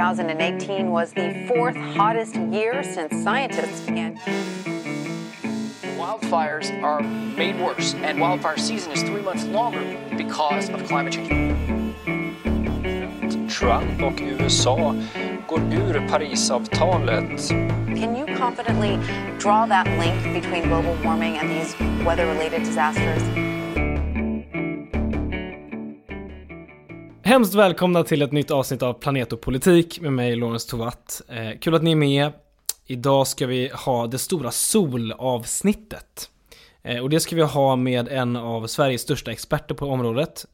2018 was the fourth hottest year since scientists began. Wildfires are made worse, and wildfire season is three months longer because of climate change. Trump och USA går ur Parisavtalet. Can you confidently draw that link between global warming and these weather related disasters? Hemskt välkomna till ett nytt avsnitt av Planet och politik med mig, Lorentz Tovatt. Eh, kul att ni är med. Idag ska vi ha det stora solavsnittet. Eh, och det ska vi ha med en av Sveriges största experter på området,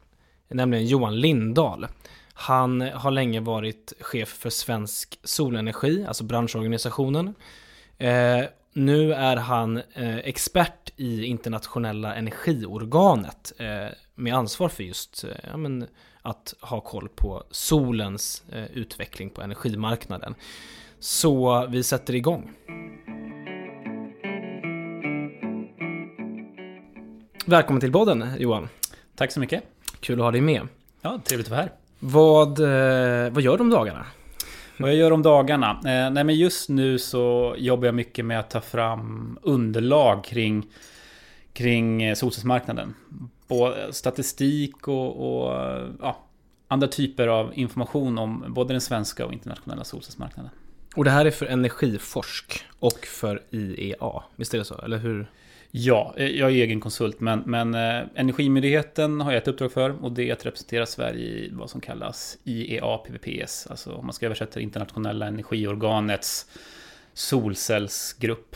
nämligen Johan Lindahl. Han har länge varit chef för Svensk Solenergi, alltså branschorganisationen. Eh, nu är han eh, expert i internationella energiorganet eh, med ansvar för just eh, ja, men, att ha koll på solens eh, utveckling på energimarknaden. Så vi sätter igång. Välkommen till podden Johan. Tack så mycket. Kul att ha dig med. Ja, trevligt att vara här. Vad, eh, vad gör du om dagarna? Vad jag gör om dagarna? Eh, nej men just nu så jobbar jag mycket med att ta fram underlag kring, kring eh, solcellsmarknaden. Både statistik och, och ja, andra typer av information om både den svenska och internationella solcellsmarknaden. Och det här är för Energiforsk och för IEA, visst är det så? Eller hur? Ja, eh, jag är egen konsult, men, men eh, Energimyndigheten har jag ett uppdrag för och det är att representera Sverige i vad som kallas IEA PVPS, alltså om man ska översätta det internationella energiorganets solcellsgrupp.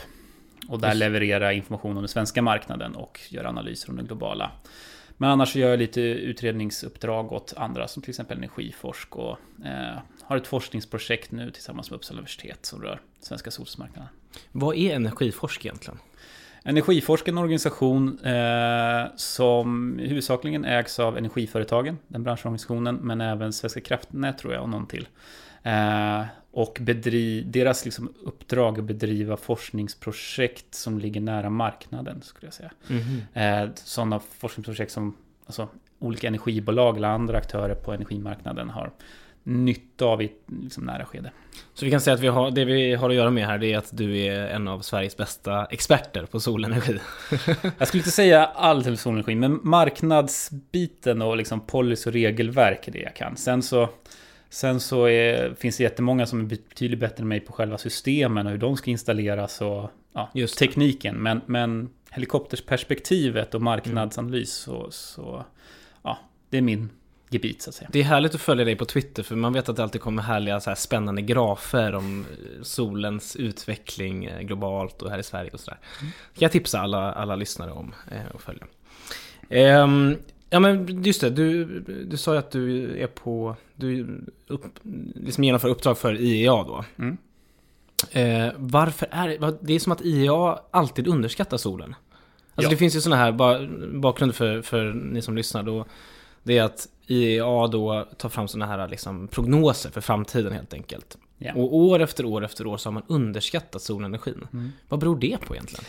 Och där Just. leverera information om den svenska marknaden och göra analyser om den globala. Men annars så gör jag lite utredningsuppdrag åt andra som till exempel Energiforsk och eh, har ett forskningsprojekt nu tillsammans med Uppsala universitet som rör svenska solcellsmarknaden. Vad är Energiforsk egentligen? Energiforsk är en organisation eh, som huvudsakligen ägs av energiföretagen, den branschorganisationen, men även Svenska kraftnät tror jag och någon till. Eh, och bedri, deras liksom uppdrag att bedriva forskningsprojekt som ligger nära marknaden, skulle jag säga. Mhm. Eh, sådana forskningsprojekt som alltså, olika energibolag eller andra aktörer på energimarknaden har nytta av i ett liksom, nära skede. Så vi kan säga att vi har, det vi har att göra med här är att du är en av Sveriges bästa experter på solenergi. Jag skulle inte säga all till solenergi, men marknadsbiten och liksom policy och regelverk är det jag kan. Sen så, sen så är, finns det jättemånga som är betydligt bättre än mig på själva systemen och hur de ska installeras och ja, Just det. tekniken. Men, men helikoptersperspektivet och marknadsanalys så, så ja, det är min gebit så att säga. Det är härligt att följa dig på Twitter för man vet att det alltid kommer härliga så här spännande grafer om eh, solens utveckling eh, globalt och här i Sverige och sådär. Det kan jag tipsa alla, alla lyssnare om eh, att följa. Ehm, ja men just det, du, du sa ju att du är på, du upp, liksom genomför uppdrag för IEA då. Mm. Eh, varför är det, det är som att IEA alltid underskattar solen. Alltså Ja. det finns ju sådana här ba, bakgrunder för, för ni som lyssnar då. Det är att IEA då tar fram sådana här liksom prognoser för framtiden helt enkelt. Ja. Och år efter år efter år så har man underskattat solenergin. Mm. Vad beror det på egentligen?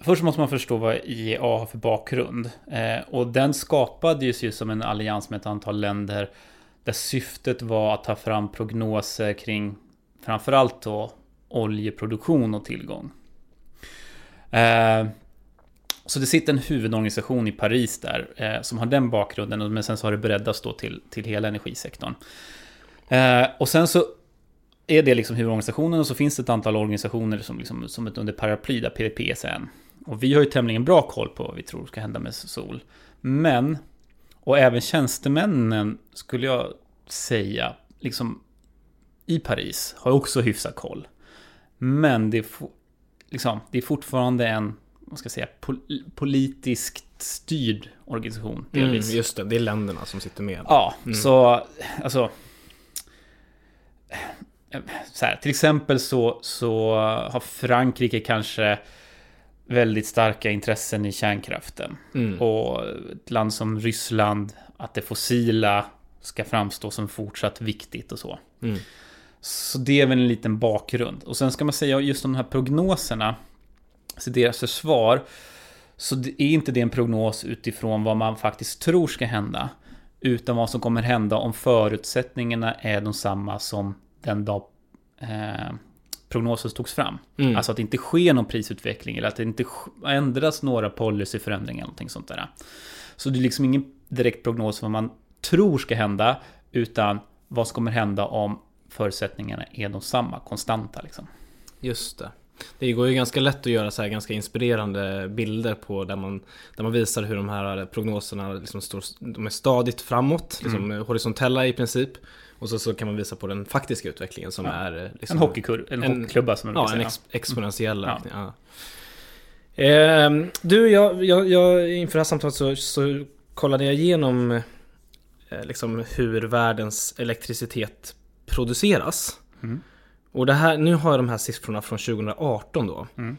Först måste man förstå vad IEA har för bakgrund. Eh, och den skapades ju som en allians med ett antal länder där syftet var att ta fram prognoser kring framförallt då oljeproduktion och tillgång. Eh, så det sitter en huvudorganisation i Paris där eh, som har den bakgrunden, men sen så har det breddats då till, till hela energisektorn. Eh, och sen så är det liksom huvudorganisationen och så finns det ett antal organisationer som, liksom, som ett under paraply där PVPS är en. Och vi har ju tämligen bra koll på vad vi tror ska hända med sol. Men, och även tjänstemännen skulle jag säga, liksom i Paris har också hyfsat koll. Men det är, liksom, det är fortfarande en, vad ska jag säga, pol- politiskt styrd organisation delvis. Mm, just det, det är länderna som sitter med. Ja, Mm. så alltså... Här, till exempel så, så har Frankrike kanske väldigt starka intressen i kärnkraften. Mm. Och ett land som Ryssland, att det fossila ska framstå som fortsatt viktigt och så. Mm. Så det är väl en liten bakgrund. Och sen ska man säga just de här prognoserna, så deras försvar, så det är inte det en prognos utifrån vad man faktiskt tror ska hända, utan vad som kommer hända om förutsättningarna är de samma som den dag eh, prognosen togs fram. Mm. Alltså att det inte sker någon prisutveckling eller att det inte ändras några policyförändringar eller någonting sånt där. Så det är liksom ingen direkt prognos vad man tror ska hända, utan vad som kommer hända om förutsättningarna är de samma, konstanta liksom. Just det. Det går ju ganska lätt att göra så här ganska inspirerande bilder på där man, där man visar hur de här prognoserna liksom står, de är stadigt framåt, liksom horisontella i princip. Och så, så kan man visa på den faktiska utvecklingen som Ja. är... Liksom, En hockeykur, en, en- hockeyklubba som man Ja, en ex, exponentiell Mm. ökning. Ja. Ehm, du, jag, jag, jag, inför det här samtalet så, så kollade jag igenom eh, liksom hur världens elektricitet produceras. Mm. Och det här, nu har jag de här siffrorna från 2018 då. Mm.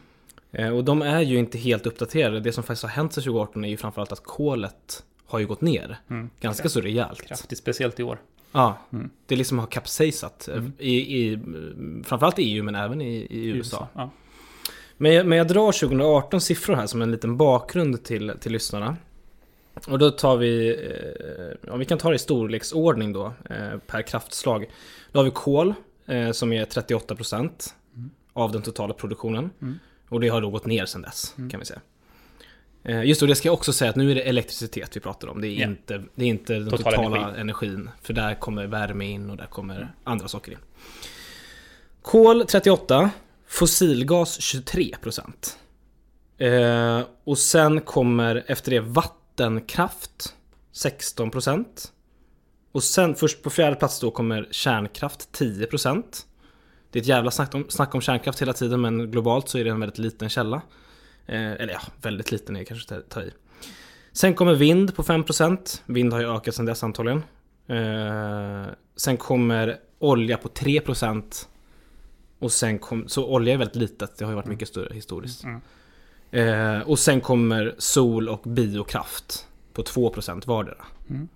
Eh, och de är ju inte helt uppdaterade. Det som faktiskt har hänt sedan 2018 är ju framförallt att kolet har ju gått ner. Mm. Ganska så rejält. Kraftigt, speciellt i år. Ja, Mm. det liksom har kapsejsat. eh, I, i, framförallt i EU men även i, i USA. Ja. Men jag, men jag drar 2018 siffror här som en liten bakgrund till, till lyssnarna. Och då tar vi, eh, ja, vi kan ta det i storleksordning då, eh, per kraftslag. Då har vi kol, som är 38% av den totala produktionen. Mm. Och det har då gått ner sedan dess, kan vi säga. Eh, just det, och det ska jag också säga att nu är det elektricitet vi pratar om. Det är, Ja. inte, det är inte den Total totala energi. energin. För där kommer värme in och där kommer andra saker in. Kol 38, fossilgas 23%. Eh, och sen kommer efter det vattenkraft 16%. Och sen först på fjärde plats då kommer kärnkraft 10%. Det är ett jävla snack om, snack om kärnkraft hela tiden men globalt så är det en väldigt liten källa. Eh, eller ja, väldigt liten är kanske att ta i. Sen kommer vind på 5%. Vind har ju ökat sedan dess antagligen. Eh, sen kommer olja på 3%. Och sen kom, så olja är väldigt litet, det har ju varit mycket större historiskt. Mm. Eh, och sen kommer sol och biokraft på 2% vardera. Mm.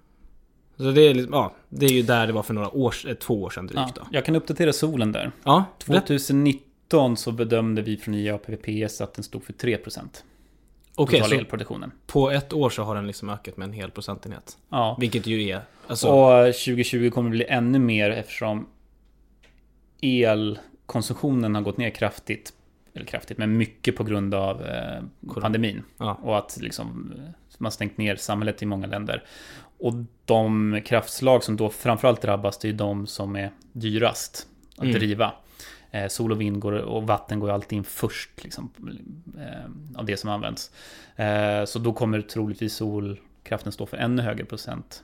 Så det är, liksom, ja, det är ju där det var för några år, två år sedan drygt Ja, jag kan uppdatera solen där. Ja, berätta. 2019 så bedömde vi från IA och PVPS att den stod för 3% Okej, så elproduktionen. på ett år så har den liksom ökat med en hel procentenhet. Ja. Vilket ju är, alltså, Och 2020 kommer det bli ännu mer eftersom elkonsumtionen har gått ner kraftigt. Eller kraftigt, men mycket på grund av eh, pandemin. ja. Och att liksom, eh, man stängt ner samhället i många länder. Och de kraftslag som då framförallt drabbas, det är de som är dyrast att Mm. driva. Eh, sol och vind går, och vatten går ju alltid in först liksom, eh, av det som används. Eh, så då kommer troligtvis solkraften stå för ännu högre procent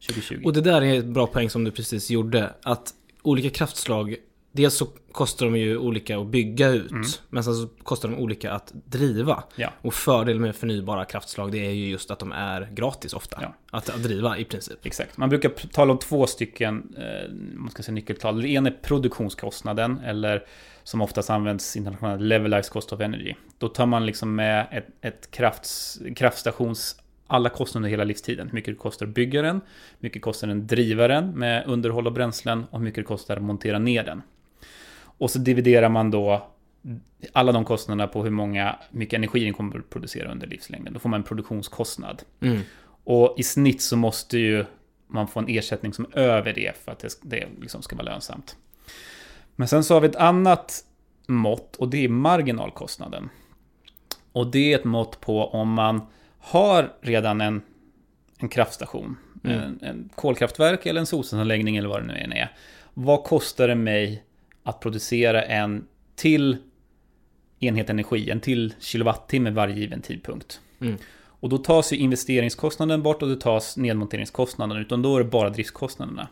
2020. Och det där är ett bra poäng som du precis gjorde. Att olika kraftslag, dels så kostar de ju olika att bygga ut. Mm. Men sen så kostar de olika att driva. Ja. Och fördelen med förnybara kraftslag det är ju just att de är gratis ofta. Ja. Att, att driva i princip. Exakt. Man brukar tala om två stycken eh, man ska säga nyckeltal. Det ena är produktionskostnaden eller som oftast används internationellt levelized cost of energy. Då tar man liksom med ett, ett krafts, kraftstations alla kostnader under hela livstiden. Hur mycket det kostar att bygga den, hur mycket kostar den driva den med underhåll och bränslen och hur mycket det kostar att montera ner den. Och så dividerar man då alla de kostnaderna på hur många, mycket energi den kommer att producera under livslängden. Då får man en produktionskostnad. Mm. Och i snitt så måste ju man få en ersättning som över det för att det, det liksom ska vara lönsamt. Men sen så har vi ett annat mått och det är marginalkostnaden. Och det är ett mått på om man har redan en, en kraftstation, Mm. en, en kolkraftverk eller en solcellsanläggning eller vad det nu än är. Vad kostar det mig att producera en till enhet energi, en till kilowattimme varje given tidpunkt? Mm. Och då tas ju investeringskostnaden bort och det tas nedmonteringskostnaden, utan då är det bara driftskostnaderna.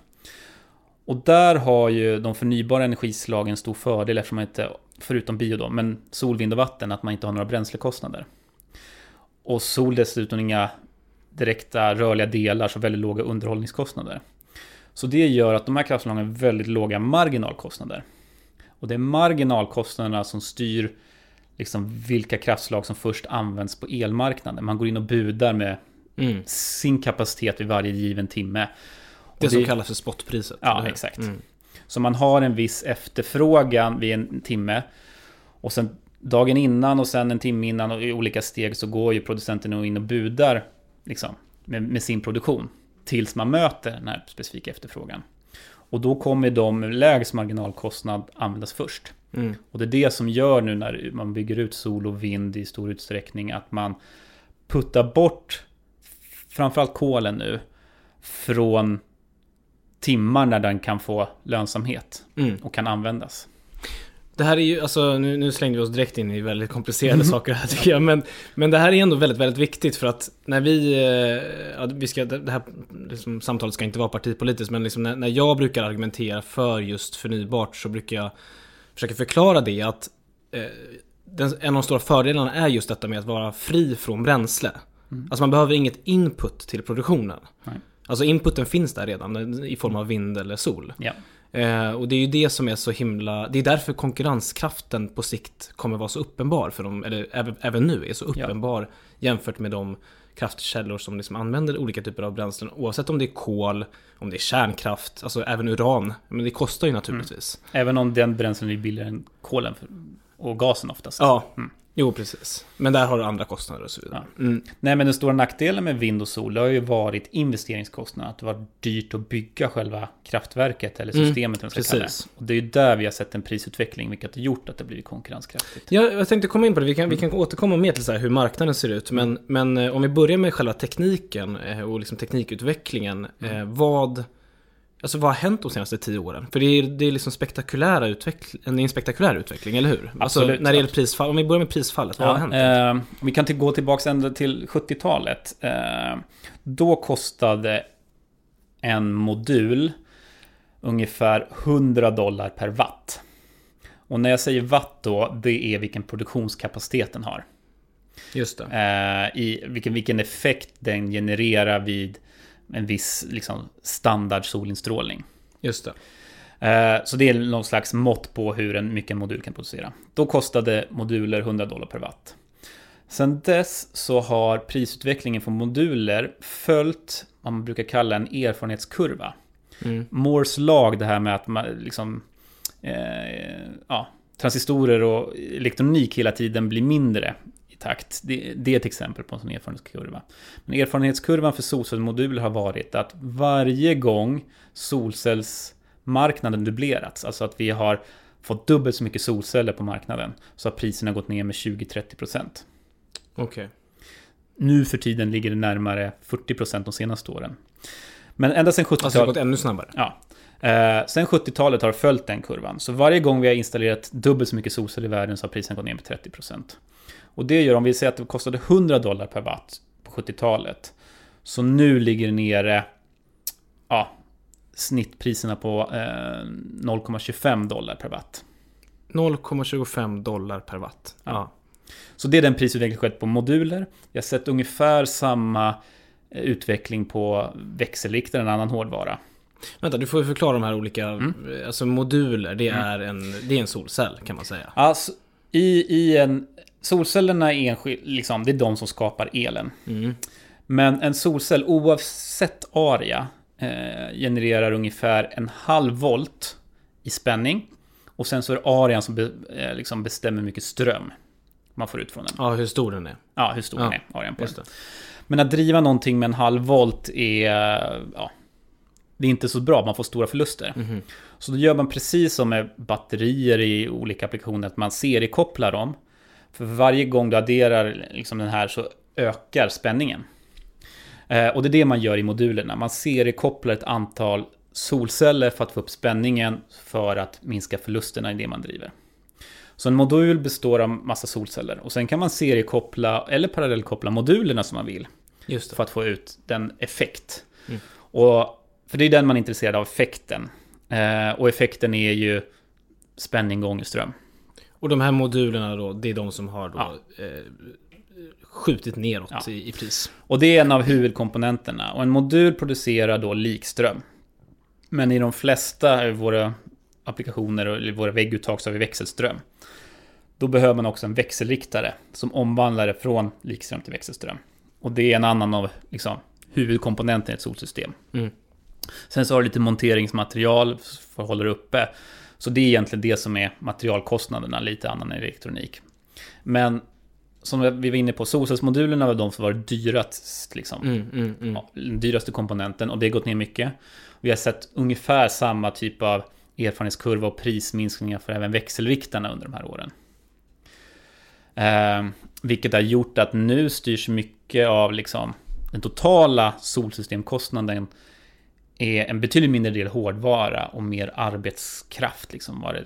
Och där har ju de förnybara energislagen stor fördel eftersom man inte, förutom bio då, men sol, vind och vatten, att man inte har några bränslekostnader. Och sol dessutom inga direkta rörliga delar, så väldigt låga underhållningskostnader. Så det gör att de här kraftslagen har väldigt låga marginalkostnader. Och det är marginalkostnaderna som styr liksom vilka kraftslag som först används på elmarknaden. Man går in och budar med Mm. sin kapacitet vid varje given timme. Och Det som kallas för spotpriset. Ja, exakt. Mm. Så man har en viss efterfrågan vid en timme. Och sen dagen innan och sen en timme innan och i olika steg så går ju producenten in och budar liksom, med, med sin produktion. Tills man möter den här specifika efterfrågan. Och då kommer de med lägst marginalkostnad användas först. Mm. Och det är det som gör nu när man bygger ut sol och vind i stor utsträckning att man puttar bort framförallt kolen nu från timmar när den kan få lönsamhet Mm. och kan användas. Det här är ju, alltså nu, nu slängde vi oss direkt in i väldigt komplicerade saker här tycker jag. Men, men det här är ändå väldigt, väldigt viktigt för att när vi, eh, ja, vi ska, det här liksom, samtalet ska inte vara partipolitiskt, men liksom när, när jag brukar argumentera för just förnybart så brukar jag försöka förklara det att eh, den, en av de stora fördelarna är just detta med att vara fri från bränsle. Alltså man behöver inget input till produktionen. Nej. Alltså inputen finns där redan i form av vind eller sol. Ja. Eh, och det är ju det som är så himla, det är därför konkurrenskraften på sikt kommer vara så uppenbar för dem, eller även, även nu är så uppenbar jämfört med de kraftkällor som liksom använder olika typer av bränslen. Oavsett om det är kol, om det är kärnkraft, alltså även uran. Men det kostar ju naturligtvis. Även om den bränslen är billigare än kolen och gasen oftast. Ja, Mm. Jo precis. Men där har du andra kostnader och så vidare. Mm. Nej men den stora nackdelen med vind och sol har ju varit investeringskostnaden. Att det var dyrt att bygga själva kraftverket eller Mm, systemet. Mm, ska kalla det. precis. Och det är ju där vi har sett en prisutveckling vilket har gjort att det blivit konkurrenskraftigt. Ja, jag tänkte komma in på det. Vi kan, vi kan återkomma mer till så hur marknaden ser ut. Men, men eh, om vi börjar med själva tekniken eh, och liksom teknikutvecklingen. Eh, vad, alltså vad har hänt de senaste tio åren? För det är, det är liksom spektakulära utveckling, en spektakulär utveckling, eller hur? Alltså, Absolut. när det gäller prisfall. Om vi börjar med prisfallet, vad har hänt? eh, vi kan till, gå tillbaka ända till 70-talet. Eh, då kostade en modul ungefär 100 dollar per watt. Och när jag säger watt då, det är vilken produktionskapacitet den har. Just det. Eh, i vilken, vilken effekt den genererar vid en viss liksom, standard solinstrålning. Just det. Eh, så det är någon slags mått på hur en, mycket en modul kan producera. Då kostade moduler 100 dollar per watt. Sen dess så har prisutvecklingen för moduler följt vad man brukar kalla en erfarenhetskurva. Mm. Moores lag, det här med att man liksom eh, ja, transistorer och elektronik hela tiden blir mindre takt. Det, det är ett exempel på en sån erfarenhetskurva. Men erfarenhetskurvan för solcellsmoduler har varit att varje gång solcellsmarknaden dubblerats, alltså att vi har fått dubbelt så mycket solceller på marknaden, så har priserna gått ner med 20-30%. Okej. Nu för tiden ligger det närmare 40% de senaste åren. Men ända sedan 70-talet... Alltså det har gått ännu snabbare. Ja. Eh, sen 70-talet har följt den kurvan. Så varje gång vi har installerat dubbelt så mycket solceller i världen så har priserna gått ner med 30%. Och det gör, om vi säger att det kostade 100 dollar per watt på 70-talet. Så nu ligger det nere, ja, snittpriserna på eh, 0,25 dollar per watt. 0,25 dollar per watt. Ja. Ja. Så det är den prisutveckling som skett på moduler. Jag har sett ungefär samma eh, utveckling på växelriktare, en annan hårdvara. Vänta, du får förklara de här olika, Mm. alltså moduler, det är, en, det är en solcell kan man säga. Alltså, i, i en... Solcellerna är enskild, liksom, det är de som skapar elen. Mm. Men en solcell, oavsett area, eh, genererar ungefär en halv volt i spänning. Och sen så är det arean som be, eh, liksom bestämmer hur mycket ström man får ut från den. Ja, hur stor den är. Ja, hur stor Ja, den är, arean på den. Men att driva någonting med en halv volt är... Ja, det är inte så bra, man får stora förluster. Mhm. Så då gör man precis som med batterier i olika applikationer, att man seriekopplar dem. För varje gång du adderar liksom den här så ökar spänningen. Eh, och det är det man gör i modulerna. Man seriekopplar ett antal solceller för att få upp spänningen för att minska förlusterna i det man driver. Så en modul består av massa solceller och sen kan man seriekoppla eller parallellkoppla modulerna som man vill för att få ut den effekt. Mm. Och, för det är den man är intresserad av, effekten. Eh, och effekten är ju spänning gånger ström. Och de här modulerna då, det är de som har då Ja. eh, skjutit neråt Ja. i, i pris. Och det är en av huvudkomponenterna. Och en modul producerar då likström. Men i de flesta av våra applikationer och våra vägguttag så har vi växelström. Då behöver man också en växelriktare som omvandlar det från likström till växelström. Och det är en annan av liksom, huvudkomponenterna i ett solsystem. Mm. Sen så har du lite monteringsmaterial för att hålla det uppe. Så det är egentligen det som är materialkostnaderna, lite annan elektronik. Men som vi var inne på, solcellsmodulerna var de som var dyrast, liksom. Mm, mm, mm. Ja, den dyraste komponenten och det har gått ner mycket. Vi har sett ungefär samma typ av erfarenhetskurva och prisminskningar för även växelriktarna under de här åren. Eh, vilket har gjort att nu styrs mycket av liksom den totala solsystemkostnaden är en betydligt mindre del hårdvara och mer arbetskraft liksom vad det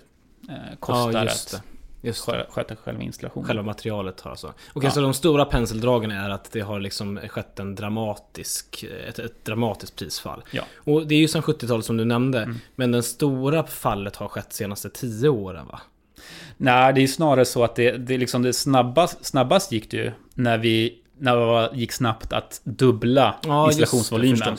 eh, kostar Ja, just det. att Just det. skö- sköta själva installationen. Själva materialet har alltså. Okej, Ja. så de stora penseldragen är att det har liksom skett en dramatisk, ett, ett dramatiskt prisfall. Ja. Och det är ju sedan 70-talet som du nämnde. Men den stora fallet har skett senaste 10 åren va? Nej, det är snarare så att det, det, liksom det snabbast, snabbast gick det ju när vi när det gick snabbt att dubbla installationsvolymen.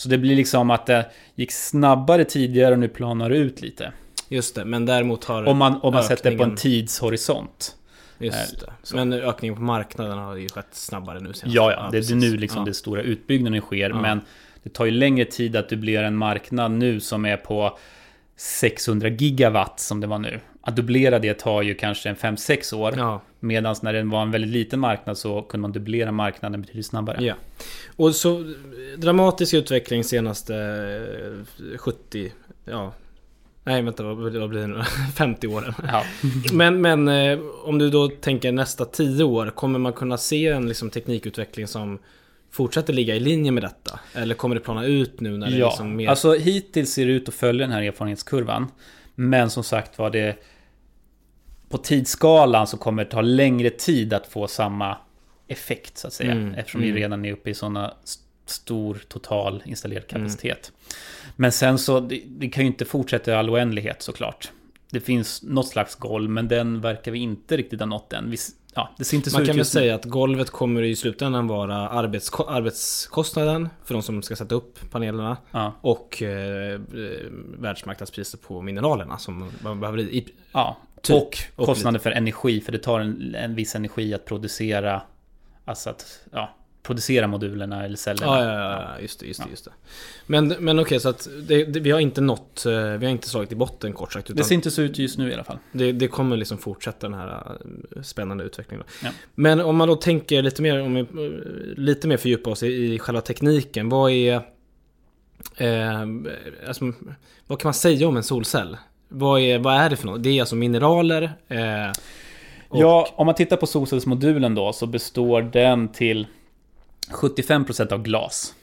Så det blir liksom att det gick snabbare tidigare och nu planar det ut lite. Just det, men däremot har Om man, om man sätter på en ökningen- tidshorisont. Just det. så. Men ökningen på marknaden har ju skett snabbare nu senast. Ja, ja, det är nu liksom Ja. det stora utbyggnaden sker. Ja. Men det tar ju längre tid att dubblera en marknad nu som är på 600 gigawatt som det var nu. Att dubblera det tar ju kanske en 5-6 år. Ja, Medan när det var en väldigt liten marknad så kunde man dubblera marknaden betydligt snabbare. ja. Och så dramatisk utveckling senaste eh, 70, ja. Nej vänta, vad blir det nu? 50 åren. Ja. Men, men eh, om du då tänker nästa 10 år, kommer man kunna se en liksom, teknikutveckling som fortsätter ligga i linje med detta? Eller kommer det plana ut nu när det är Ja, liksom mer... alltså hittills ser det ut att följa den här erfarenhetskurvan. Men som sagt var det på tidsskalan så kommer det ta längre tid att få samma effekt så att säga. Mm, eftersom mm. vi redan är uppe i sådana st- stor total installerad Mm. kapacitet. Men sen så, det, det kan ju inte fortsätta i all oändlighet såklart. Det finns något slags golv, men den verkar vi inte riktigt ha nått än. Vi, ja, det ser inte så Man ut kan väl säga att golvet kommer i slutändan vara arbetsko- arbetskostnaden för de som ska sätta upp panelerna Ja, och eh, eh, världsmarknadspriset på mineralerna som man behöver i. ja. Typ. och kostnaden för energi, för det tar en, en viss energi att producera, alltså att, ja, producera modulerna eller cellerna. Ja, ja, ja, just det, just det, just det. Men, men okej, så att det, det, vi har inte nått, eh, vi har inte slagit i botten kort sagt. Det ser inte så ut just nu i alla fall. det, det kommer liksom fortsätta den här eh, spännande utvecklingen. Ja. Men om man då tänker lite mer, om vi eh, lite mer fördjupa oss i, i själva tekniken. Vad är... Eh, alltså, vad kan man säga om en solcell? Vad är, vad är det för något? Det är alltså mineraler. Eh, och, Ja, om man tittar på solcellsmodulen då så består den till 75% av glas.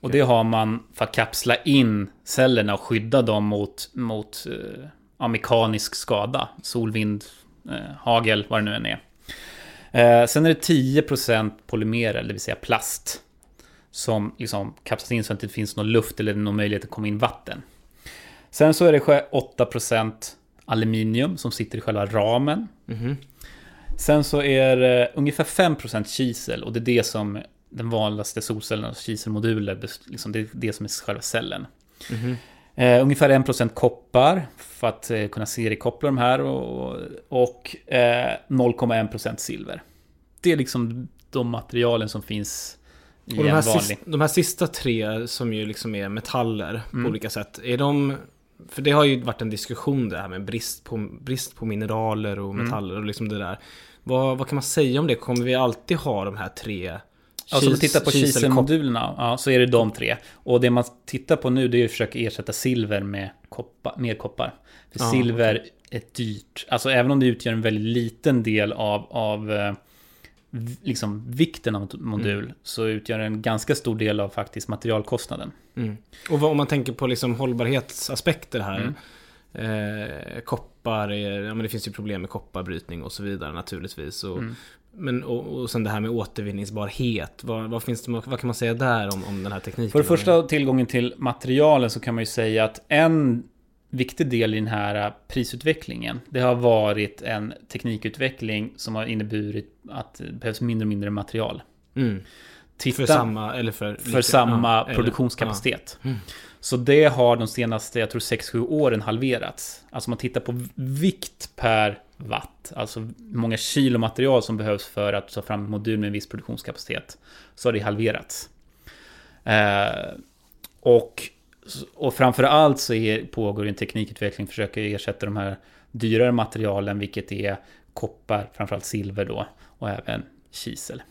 Och det har man för att kapsla in cellerna och skydda dem mot, mot eh, ja, mekanisk skada. Solvind, eh, hagel, vad det nu än är. Eh, sen är det 10% polymerer, det vill säga plast. Som liksom kapslas in så att det inte finns någon luft eller någon möjlighet att komma in vatten. Sen så är det sjö- 8% aluminium som sitter i själva ramen. Mhm. Sen så är det ungefär 5% kisel och det är det som den vanligaste solcellen, kiselmoduler, bes- liksom det är det som är själva cellen. Mhm. Eh, ungefär 1% koppar för att eh, kunna seriekoppla de här och, och eh, 0,1% silver. Det är liksom de materialen som finns i Och de en här, vanlig. sista, de här sista tre som ju liksom är metaller Mm. på olika sätt. Är de... För det har ju varit en diskussion det här med brist på, brist på mineraler och Mm. metaller och liksom det där. Vad, vad kan man säga om det? Kommer vi alltid ha de här tre? Alltså om man tittar på kisel- kiselmodulerna, ja, så är det de tre. Och det man tittar på nu det är att försöka ersätta silver med koppar, mer koppar. För Ja, silver är dyrt. Alltså även om det utgör en väldigt liten del av, av eh, liksom vikten av en modul Mm. så utgör det en ganska stor del av faktiskt materialkostnaden. Mm. Och vad, om man tänker på liksom hållbarhetsaspekter här. Mm. Eh, koppar, är, ja men det finns ju problem med kopparbrytning och så vidare naturligtvis. Och, Mm. Men, och, och sen det här med återvinningsbarhet. Vad, vad, finns det, vad kan man säga där om, om den här tekniken? För det första tillgången till materialen så kan man ju säga att en viktig del i den här prisutvecklingen det har varit en teknikutveckling som har inneburit att det behövs mindre och mindre material. Mm. Titta, För samma, eller för... för samma ja, eller- produktionskapacitet. ja. Mm. Så det har de senaste, jag tror 6-7 åren halverats. Alltså man tittar på vikt per watt, alltså många kilo material som behövs för att ta fram en modul med en viss produktionskapacitet, så har det halverats. Eh, och, och framför allt så är, pågår en teknikutveckling för att försöka ersätta de här dyrare materialen, vilket är koppar, framförallt silver då, och även kisel.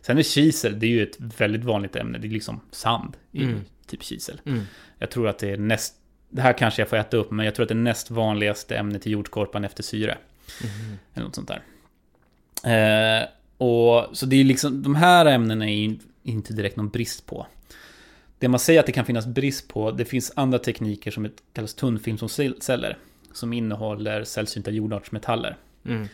Sen är kisel, det är ju ett väldigt vanligt ämne, det är liksom sand i Mm. typ kisel. Mm. Jag tror att det är näst, det här kanske jag får äta upp, men jag tror att det är näst vanligaste ämnet i jordskorpan efter syre. Mhm. Eller något sånt där. Eh, och så det är liksom, de här ämnena är inte direkt någon brist på. Det man säger att det kan finnas brist på, det finns andra tekniker som kallas tunnfilmsceller. Som innehåller sällsynta jordartsmetaller. Mm.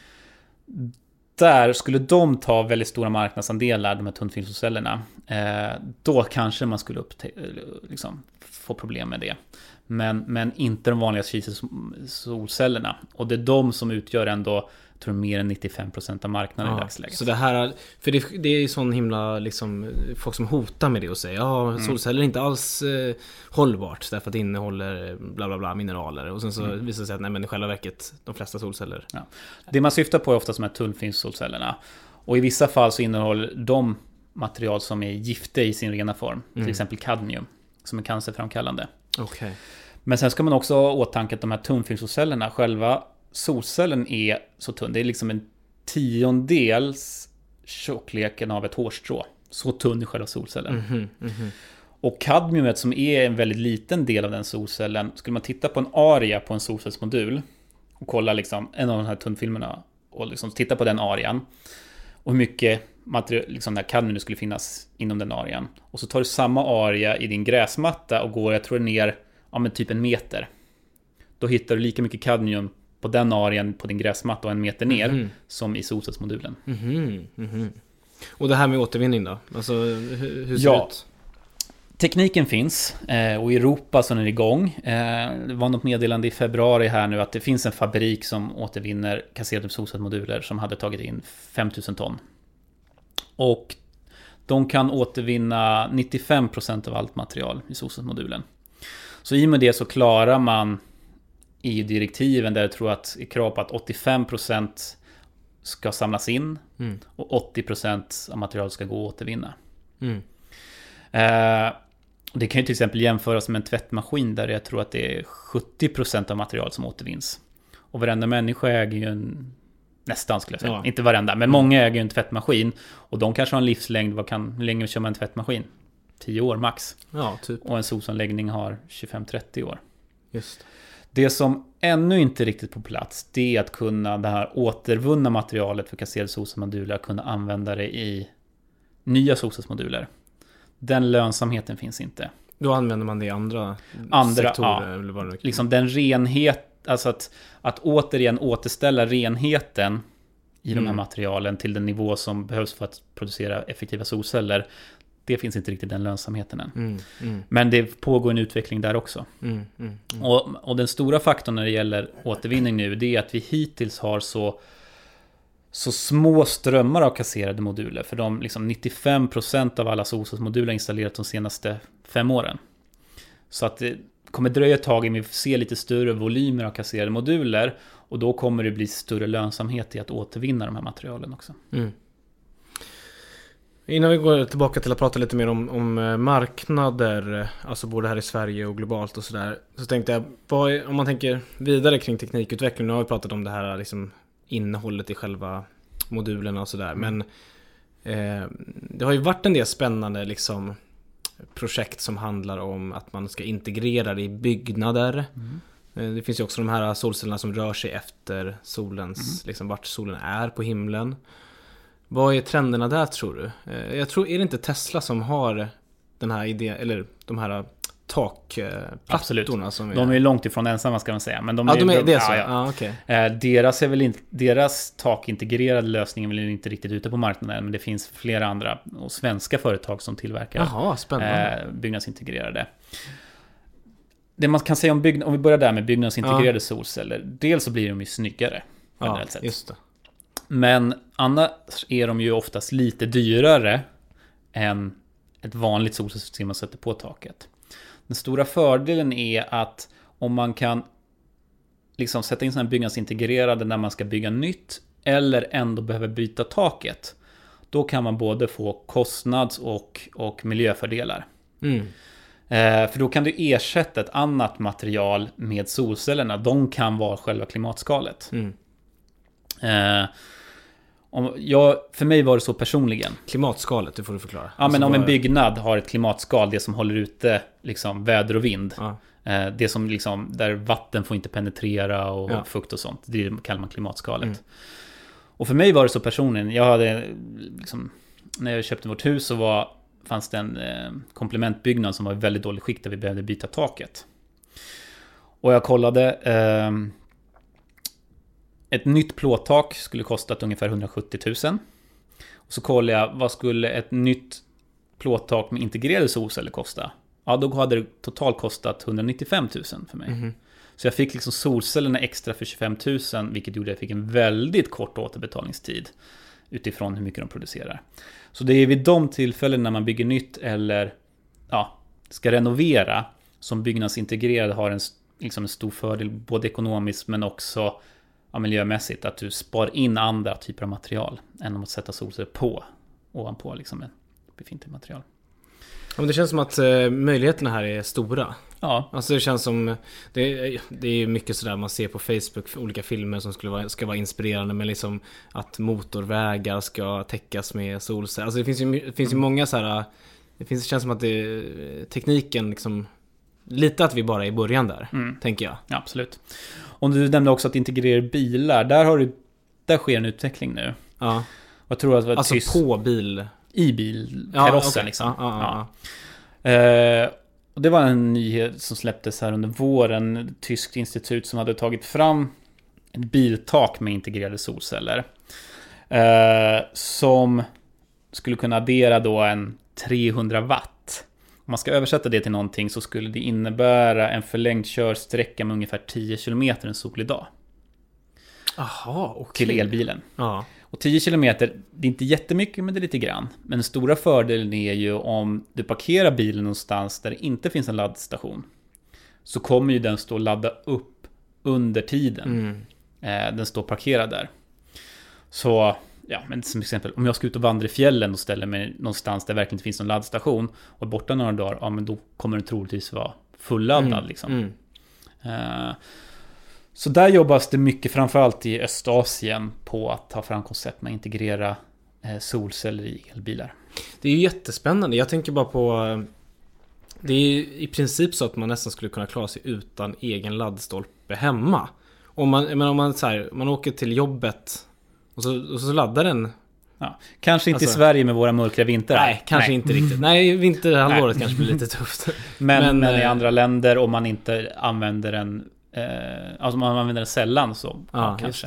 Där skulle de ta väldigt stora marknadsandelar, de här tunnfilmscellerna. Eh, då kanske man skulle eller liksom, få problem med det. Men, men inte de vanliga kiselsolcellerna. Och det är de som utgör ändå, tror mer än 95% av marknaden i Ja, dagsläget. så det här, för det, det är ju sån himla liksom, folk som hotar med det och säger ja, Mm. solceller är inte alls eh, hållbart därför att det innehåller bla bla bla mineraler och sen så Mm. visar det sig att nej men i själva verket de flesta solceller Det man syftar på är ofta de här tunnfilmssolcellerna. Och i vissa fall så innehåller de material som är gifter i sin rena form. Till Mm. exempel kadmium, som är cancerframkallande. Okej. Men sen ska man också ha i åtanke att de här tunnfilmssolcellerna, själva solcellen är så tunn. Det är liksom en tiondels tjockleken av ett hårstrå. Så tunn är själva solcellen. Mhm, mhm. Och kadmiumet som är en väldigt liten del av den solcellen, skulle man titta på en aria på en solcellsmodul och kolla liksom en av de här tunnfilmerna och liksom titta på den arian och hur mycket material, liksom där kadmium skulle finnas inom den arian. Och så tar du samma aria i din gräsmatta och går, jag tror ner, ja men typ en meter. Då hittar du lika mycket kadmium på den arian på din gräsmatta och en meter ner Mhm. som i solcellsmodulen. Mhm, mhm. Och det här med återvinning då? Alltså hur, hur ser Ja. det ut? Tekniken finns eh, och i Europa så är den igång. Eh, Det var något meddelande i februari här nu att det finns en fabrik som återvinner kasserade solcellsmoduler som hade tagit in 5000 ton. Och de kan återvinna 95% av allt material i solcellsmodulen. Så i och med det så klarar man i direktiven där jag tror att det är krav på att 85% ska samlas in Mm. och 80% av materialet ska gå att återvinna. Mm. Eh, det kan ju till exempel jämföras med en tvättmaskin där jag tror att det är 70% av material som återvinns. Och varenda människa äger ju en... Nästan skulle jag säga. Ja. Inte varenda, men många äger ju en tvättmaskin. Och de kanske har en livslängd, vad kan, hur länge kör man en tvättmaskin? 10 år max. Ja, typ. Och en solsanläggning har 25-30 år. Just. Det som ännu inte är riktigt på plats, det är att kunna det här återvunna materialet för kasserade solcellsmoduler, kunna använda det i nya solcellsmoduler. Den lönsamheten finns inte. Då använder man det i andra, Andra, sektorer ja. eller vad det Liksom den renhet, alltså att, att återigen återställa renheten i de här Mm. materialen till den nivå som behövs för att producera effektiva solceller. Det finns inte riktigt den lönsamheten än. Mm, mm, Men det pågår en utveckling där också. mm, mm. Och, och den stora faktorn när det gäller återvinning nu, det är att vi hittills har så, så små strömmar av kasserade moduler. För de liksom 95% av alla solcellsmoduler har installerats de senaste fem åren. Så att det kommer dröja ett tag innan vi får se lite större volymer av kasserade moduler. Och då kommer det bli större lönsamhet i att återvinna de här materialen också. Mm. Innan vi går tillbaka till att prata lite mer om, om eh, marknader, alltså både här i Sverige och globalt och sådär. Så tänkte jag, vad om man tänker vidare kring teknikutveckling, nu har vi pratat om det här liksom innehållet i själva modulerna och sådär. Men eh, det har ju varit en del spännande liksom projekt som handlar om att man ska integrera det i byggnader. Eh, Det finns ju också de här solcellerna som rör sig efter solens, liksom vart solen är på himlen. Vad är trenderna där tror du? Eh, Jag tror, är det inte Tesla som har den här idén, eller de här Absolut. takplattorna som är... De är långt ifrån ensamma ska man säga. Men de ja, de är, det är så? ja, Ja, ja. okej. Eh, Deras, är väl inte, deras takintegrerade lösning är väl inte riktigt ute på marknaden, men det finns flera andra och svenska företag som tillverkar spännande. eh, byggnadsintegrerade. Det man kan säga om byggnad, om vi börjar där med byggnadsintegrerade solceller. Dels så blir de ju snyggare ja, generellt sett. just det. Men annars är de ju oftast lite dyrare än ett vanligt solcellssystem man sätter på taket. Den stora fördelen är att om man kan liksom sätta in sådana byggnadsintegrerade när man ska bygga nytt eller ändå behöver byta taket. Då kan man både få kostnads och, och miljöfördelar. Mm. Eh, för då kan du ersätta ett annat material med solcellerna. De kan vara själva klimatskalet. Mm. Eh, om, jag, för mig var det så personligen. Klimatskalet, det får du förklara. Ja, Alltså men om en byggnad har ett klimatskal, det som håller ute liksom, väder och vind. Ja. Eh, det som liksom, där vatten får inte penetrera och Ja. fukt och sånt. Det kallar man klimatskalet. Mm. Och för mig var det så personligen. Jag hade liksom, när jag köpte vårt hus så var, fanns det en eh, komplementbyggnad som var i väldigt dåligt skick där vi behövde byta taket. Och jag kollade. Eh, ett nytt plåttak skulle kostat ungefär 170 000. Och så kollade jag vad skulle ett nytt plåttak med integrerade solceller kosta? Ja, då hade det totalt kostat 195 000 för mig. Mhm. Så jag fick liksom solcellerna extra för 25 000, vilket gjorde att jag fick en väldigt kort återbetalningstid utifrån hur mycket de producerar. Så det är vid de tillfällen när man bygger nytt eller ja, ska renovera som byggnadsintegrerad har en, liksom en stor fördel både ekonomiskt men också ja, miljömässigt. Att du spar in andra typer av material än om att sätta solceller på ovanpå liksom en befintlig material. Ja, men det känns som att eh, möjligheterna här är stora. Ja, Alltså det känns som, det, är- det är mycket sådär man ser på Facebook, olika filmer som skulle vara, ska vara inspirerande men liksom att motorvägar ska täckas med solceller. Alltså det finns ju, det finns ju många så här. det finns, det känns som att det, tekniken liksom, lite att vi bara är i början där, Mm. tänker jag. Ja, absolut. Och du nämnde också att integrera bilar. Där, har du, där sker en utveckling nu. Ja, Jag tror att det var alltså tyst på bil. i bilkarossen liksom. Ja, ja, ja. Eh, och det var en nyhet som släpptes här under våren. Ett tyskt institut som hade tagit fram ett biltak med integrerade solceller. Eh, som skulle kunna addera då en 300 watt. Om man ska översätta det till någonting så skulle det innebära en förlängd körsträcka med ungefär 10 km en solig dag. Jaha, okej. Till elbilen. Ja. Och 10 km, det är inte jättemycket men det är lite grann. Men den stora fördelen är ju om du parkerar bilen någonstans där det inte finns en laddstation. Så kommer ju den stå och ladda upp under tiden. Mm. Eh, den står parkerad där. Så, ja, men som exempel, om jag ska ut och vandra i fjällen och ställer mig någonstans där det verkligen inte finns någon laddstation och är borta några dagar, ja men då kommer den troligtvis vara fulladdad Mm. liksom. Mm. Eh, Så där jobbas det mycket, framförallt i Östasien, på att ta fram koncept med att integrera eh, solceller i elbilar. Det är ju jättespännande. Jag tänker bara på... eh, Det är ju i princip så att man nästan skulle kunna klara sig utan egen laddstolpe hemma. Om man, men om man, så här, man åker till jobbet och så, och så laddar den. Ja. Kanske inte i Alltså- Sverige med våra mörka vintrar. Nej, kanske inte riktigt. Nej, vinterhalvåret kanske blir lite tufft. Men, Men, men, i eh, andra länder, om man inte använder den... Eh, alltså om man använder den sällan så ja, kanske.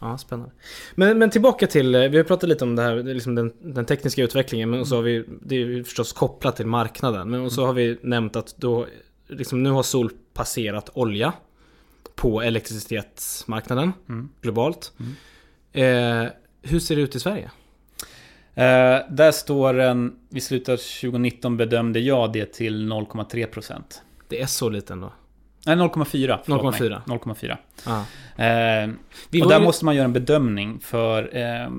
Ja, spännande. Men, men tillbaka till, eh, vi har pratat lite om det här, liksom den, den tekniska utvecklingen, men så har vi, det är ju förstås kopplat till marknaden, men och så har vi nämnt att då, liksom nu har sol passerat olja på elektricitetsmarknaden Mm. globalt. Eh, hur ser det ut i Sverige? Eh, där står den, vid slutet av 2019 bedömde jag det till 0,3%. Det är så lite ändå. Nej, 0,4. förlåt 0,4. mig. 0,4. Ja. Eh, och där ju- måste man göra en bedömning för eh,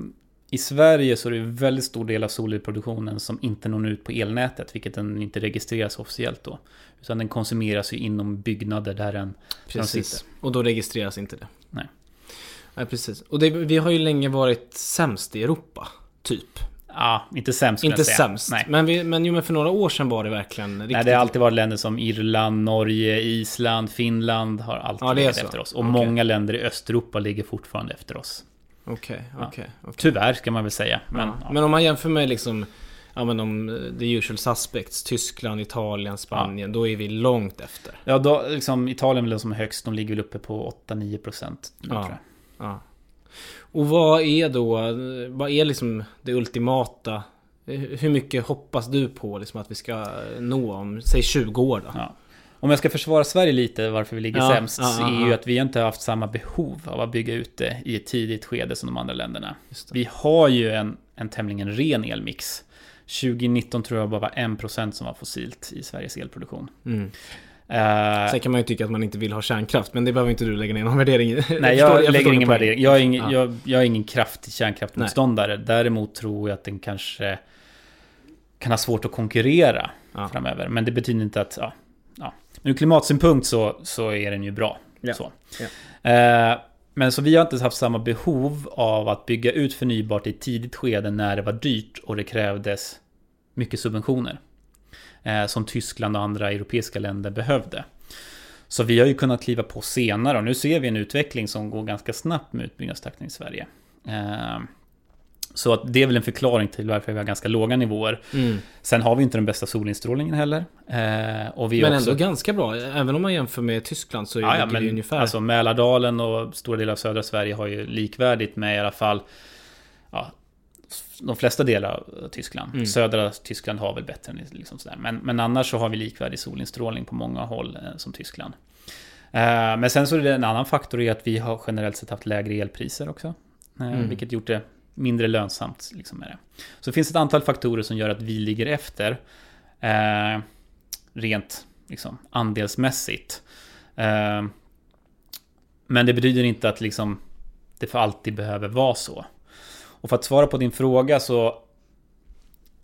i Sverige så är det en väldigt stor del av solelproduktionen som inte når ut på elnätet, vilket den inte registreras officiellt då. Utan den konsumeras ju inom byggnader där den, där de Precis. sitter. Och då registreras inte det. Nej. Nej, precis. Och det, vi har ju länge varit sämst i Europa, typ. Ja, inte sämst Inte säga. sämst. Nej. Men, vi, men jo, men för några år sedan var det verkligen riktigt... Nej, det har alltid varit länder som Irland, Norge, Island, Finland har alltid Ja, legat efter oss. Och Okej. många länder i Östeuropa ligger fortfarande efter oss. Okej, Ja. okej. okej. Tyvärr ska man väl säga. Men, Ja. ja. Men om man jämför med liksom Ja men de eh, the usual suspects Tyskland, Italien, Spanien Då är vi långt efter ja, då, liksom, Italien är väl som högst. De ligger väl uppe på 8-9 procent. Ja. Ja. Och vad är då Vad är liksom det ultimata Hur mycket hoppas du på liksom att vi ska nå om, säg 20 år då? Ja. Om jag ska försvara Sverige lite, varför vi ligger Ja, sämst, ja, ja, är ju att vi inte har haft samma behov av att bygga ut det i ett tidigt skede som de andra länderna. Vi har ju en, en tämligen ren elmix. 2019 tror jag bara var 1% som var fossilt i Sveriges elproduktion. Mm. Eh, Sen kan man ju tycka att man inte vill ha kärnkraft Men det behöver inte du lägga ner någon värdering i Nej, förstår- jag, förstår lägger ingen värdering. Jag är ingen, Ja. jag, jag är ingen kraftig kärnkraftmotståndare. Däremot tror jag att den kanske kan ha svårt att konkurrera Ja. framöver. Men det betyder inte att... Ja, ja. Men ur klimatsynpunkt så, så är den ju bra. Ja. Så. Eh, men så vi har inte haft samma behov av att bygga ut förnybart i ett tidigt skede när det var dyrt och det krävdes mycket subventioner. Eh, som Tyskland och andra europeiska länder behövde. Så vi har ju kunnat kliva på senare och nu ser vi en utveckling som går ganska snabbt med utbyggnadstakten i Sverige. Eh, så att det är väl en förklaring till varför vi har ganska låga nivåer. Mm. Sen har vi inte den bästa solinstrålningen heller. Eh, och vi Men också... ändå ganska bra. Även om man jämför med Tyskland så är Ja, ja, det men ungefär... alltså Mälardalen och stora delar av södra Sverige har ju likvärdigt med i alla fall ja, de flesta delar av Tyskland. Mm. Södra Tyskland har väl bättre än liksom sådär. Men, men annars så har vi likvärdig solinstrålning på många håll eh, som Tyskland. Eh, men sen så är det en annan faktor i att vi har generellt sett haft lägre elpriser också. Eh, Mm. Vilket gjort det mindre lönsamt liksom med det. Så det finns ett antal faktorer som gör att vi ligger efter. Eh, rent liksom, andelsmässigt. Eh, men det betyder inte att liksom, det för alltid behöver vara så. Och för att svara på din fråga så...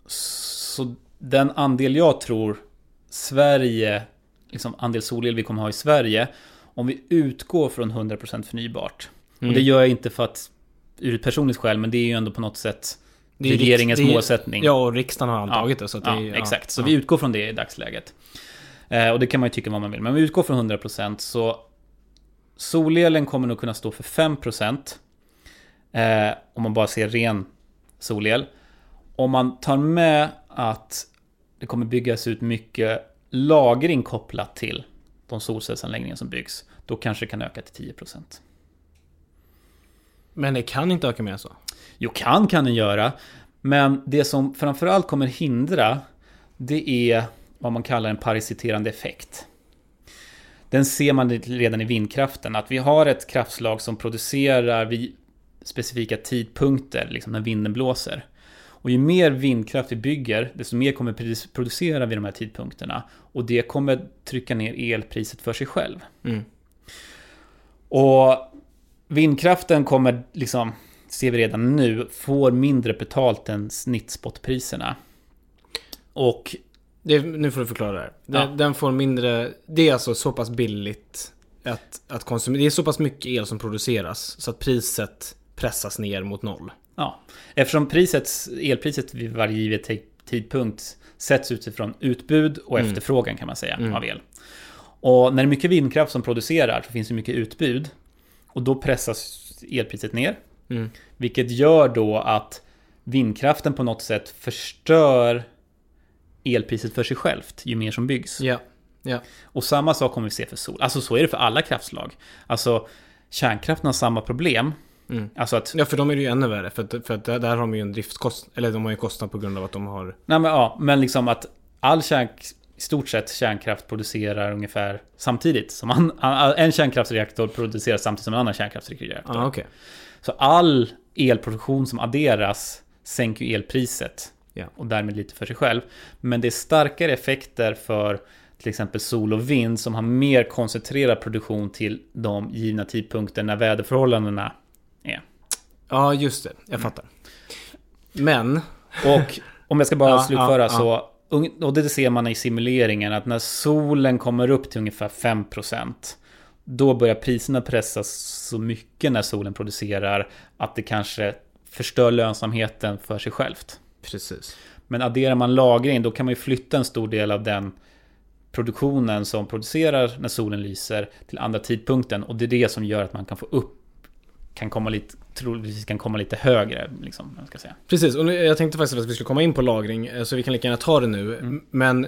Så den andel jag tror Sverige, liksom andel solel vi kommer ha i Sverige, om vi utgår från 100% förnybart. Mm. Och det gör jag inte för att ur ett personligt skäl, men det är ju ändå på något sätt Det är regeringens det är- målsättning. Ja, och riksdagen har antagit det. Så det ja, är, exakt. Så ja. vi utgår från det i dagsläget. Eh, och det kan man ju tycka vad man vill. Men om vi utgår från 100% så solelen kommer nog kunna stå för 5% eh, om man bara ser ren solel. Om man tar med att det kommer byggas ut mycket lagring kopplat till de solcellsanläggningar som byggs, då kanske det kan öka till 10%. Men det kan inte öka mer så. Jo, kan kan den göra. Men det som framförallt kommer hindra, det är vad man kallar en parasiterande effekt. Den ser man redan i vindkraften, att vi har ett kraftslag som producerar vid specifika tidpunkter, liksom när vinden blåser. Och ju mer vindkraft vi bygger, desto mer kommer produ- producera vid de här tidpunkterna. Och det kommer trycka ner elpriset för sig själv. Mm. Och vindkraften kommer, liksom, ser vi redan nu, får mindre betalt än snittspotpriserna. Och Det, nu får du förklara det här. Den, Ja. den får mindre... Det är alltså så pass billigt att, att konsumera. Det är så pass mycket el som produceras så att priset pressas ner mot noll. ja, eftersom priset, elpriset vid varje givet ti- tidpunkt sätts utifrån utbud och Mm. efterfrågan kan man säga Mm. av el. Och när det är mycket vindkraft som producerar så finns det mycket utbud. Och då pressas elpriset ner. Mm. Vilket gör då att vindkraften på något sätt förstör elpriset för sig självt ju mer som byggs. Ja. Ja. Och samma sak kommer vi se för sol. Alltså så är det för alla kraftslag. Alltså kärnkraften har samma problem. Mm. Alltså att, Ja, för de är det ju ännu värre. För, att, för att där, där har de ju en driftskostnad. Eller de har ju kostnad på grund av att de har... nej men ja, men liksom att all kärn, i stort sett kärnkraft producerar ungefär samtidigt. Som an, en kärnkraftsreaktor producerar samtidigt som en annan kärnkraftsreaktor. Ah, okej. Så all elproduktion som adderas sänker ju elpriset. Ja. Och därmed lite för sig själv. Men det är starkare effekter för till exempel sol och vind som har mer koncentrerad produktion till de givna tidpunkter när väderförhållandena. Ja, just det. Jag fattar. Men... Och om jag ska bara Ja, slutföra ja, så, och det ser man i simuleringen, att när solen kommer upp till ungefär 5% då börjar priserna pressas så mycket när solen producerar att det kanske förstör lönsamheten för sig självt. Precis. Men adderar man lagring då kan man ju flytta en stor del av den produktionen som producerar när solen lyser till andra tidpunkten och det är det som gör att man kan få upp kan komma lite, troligtvis kan komma lite högre liksom, ska säga. Precis, och jag tänkte faktiskt att vi skulle komma in på lagring, eh, så vi kan lika gärna ta det nu. Mm. Men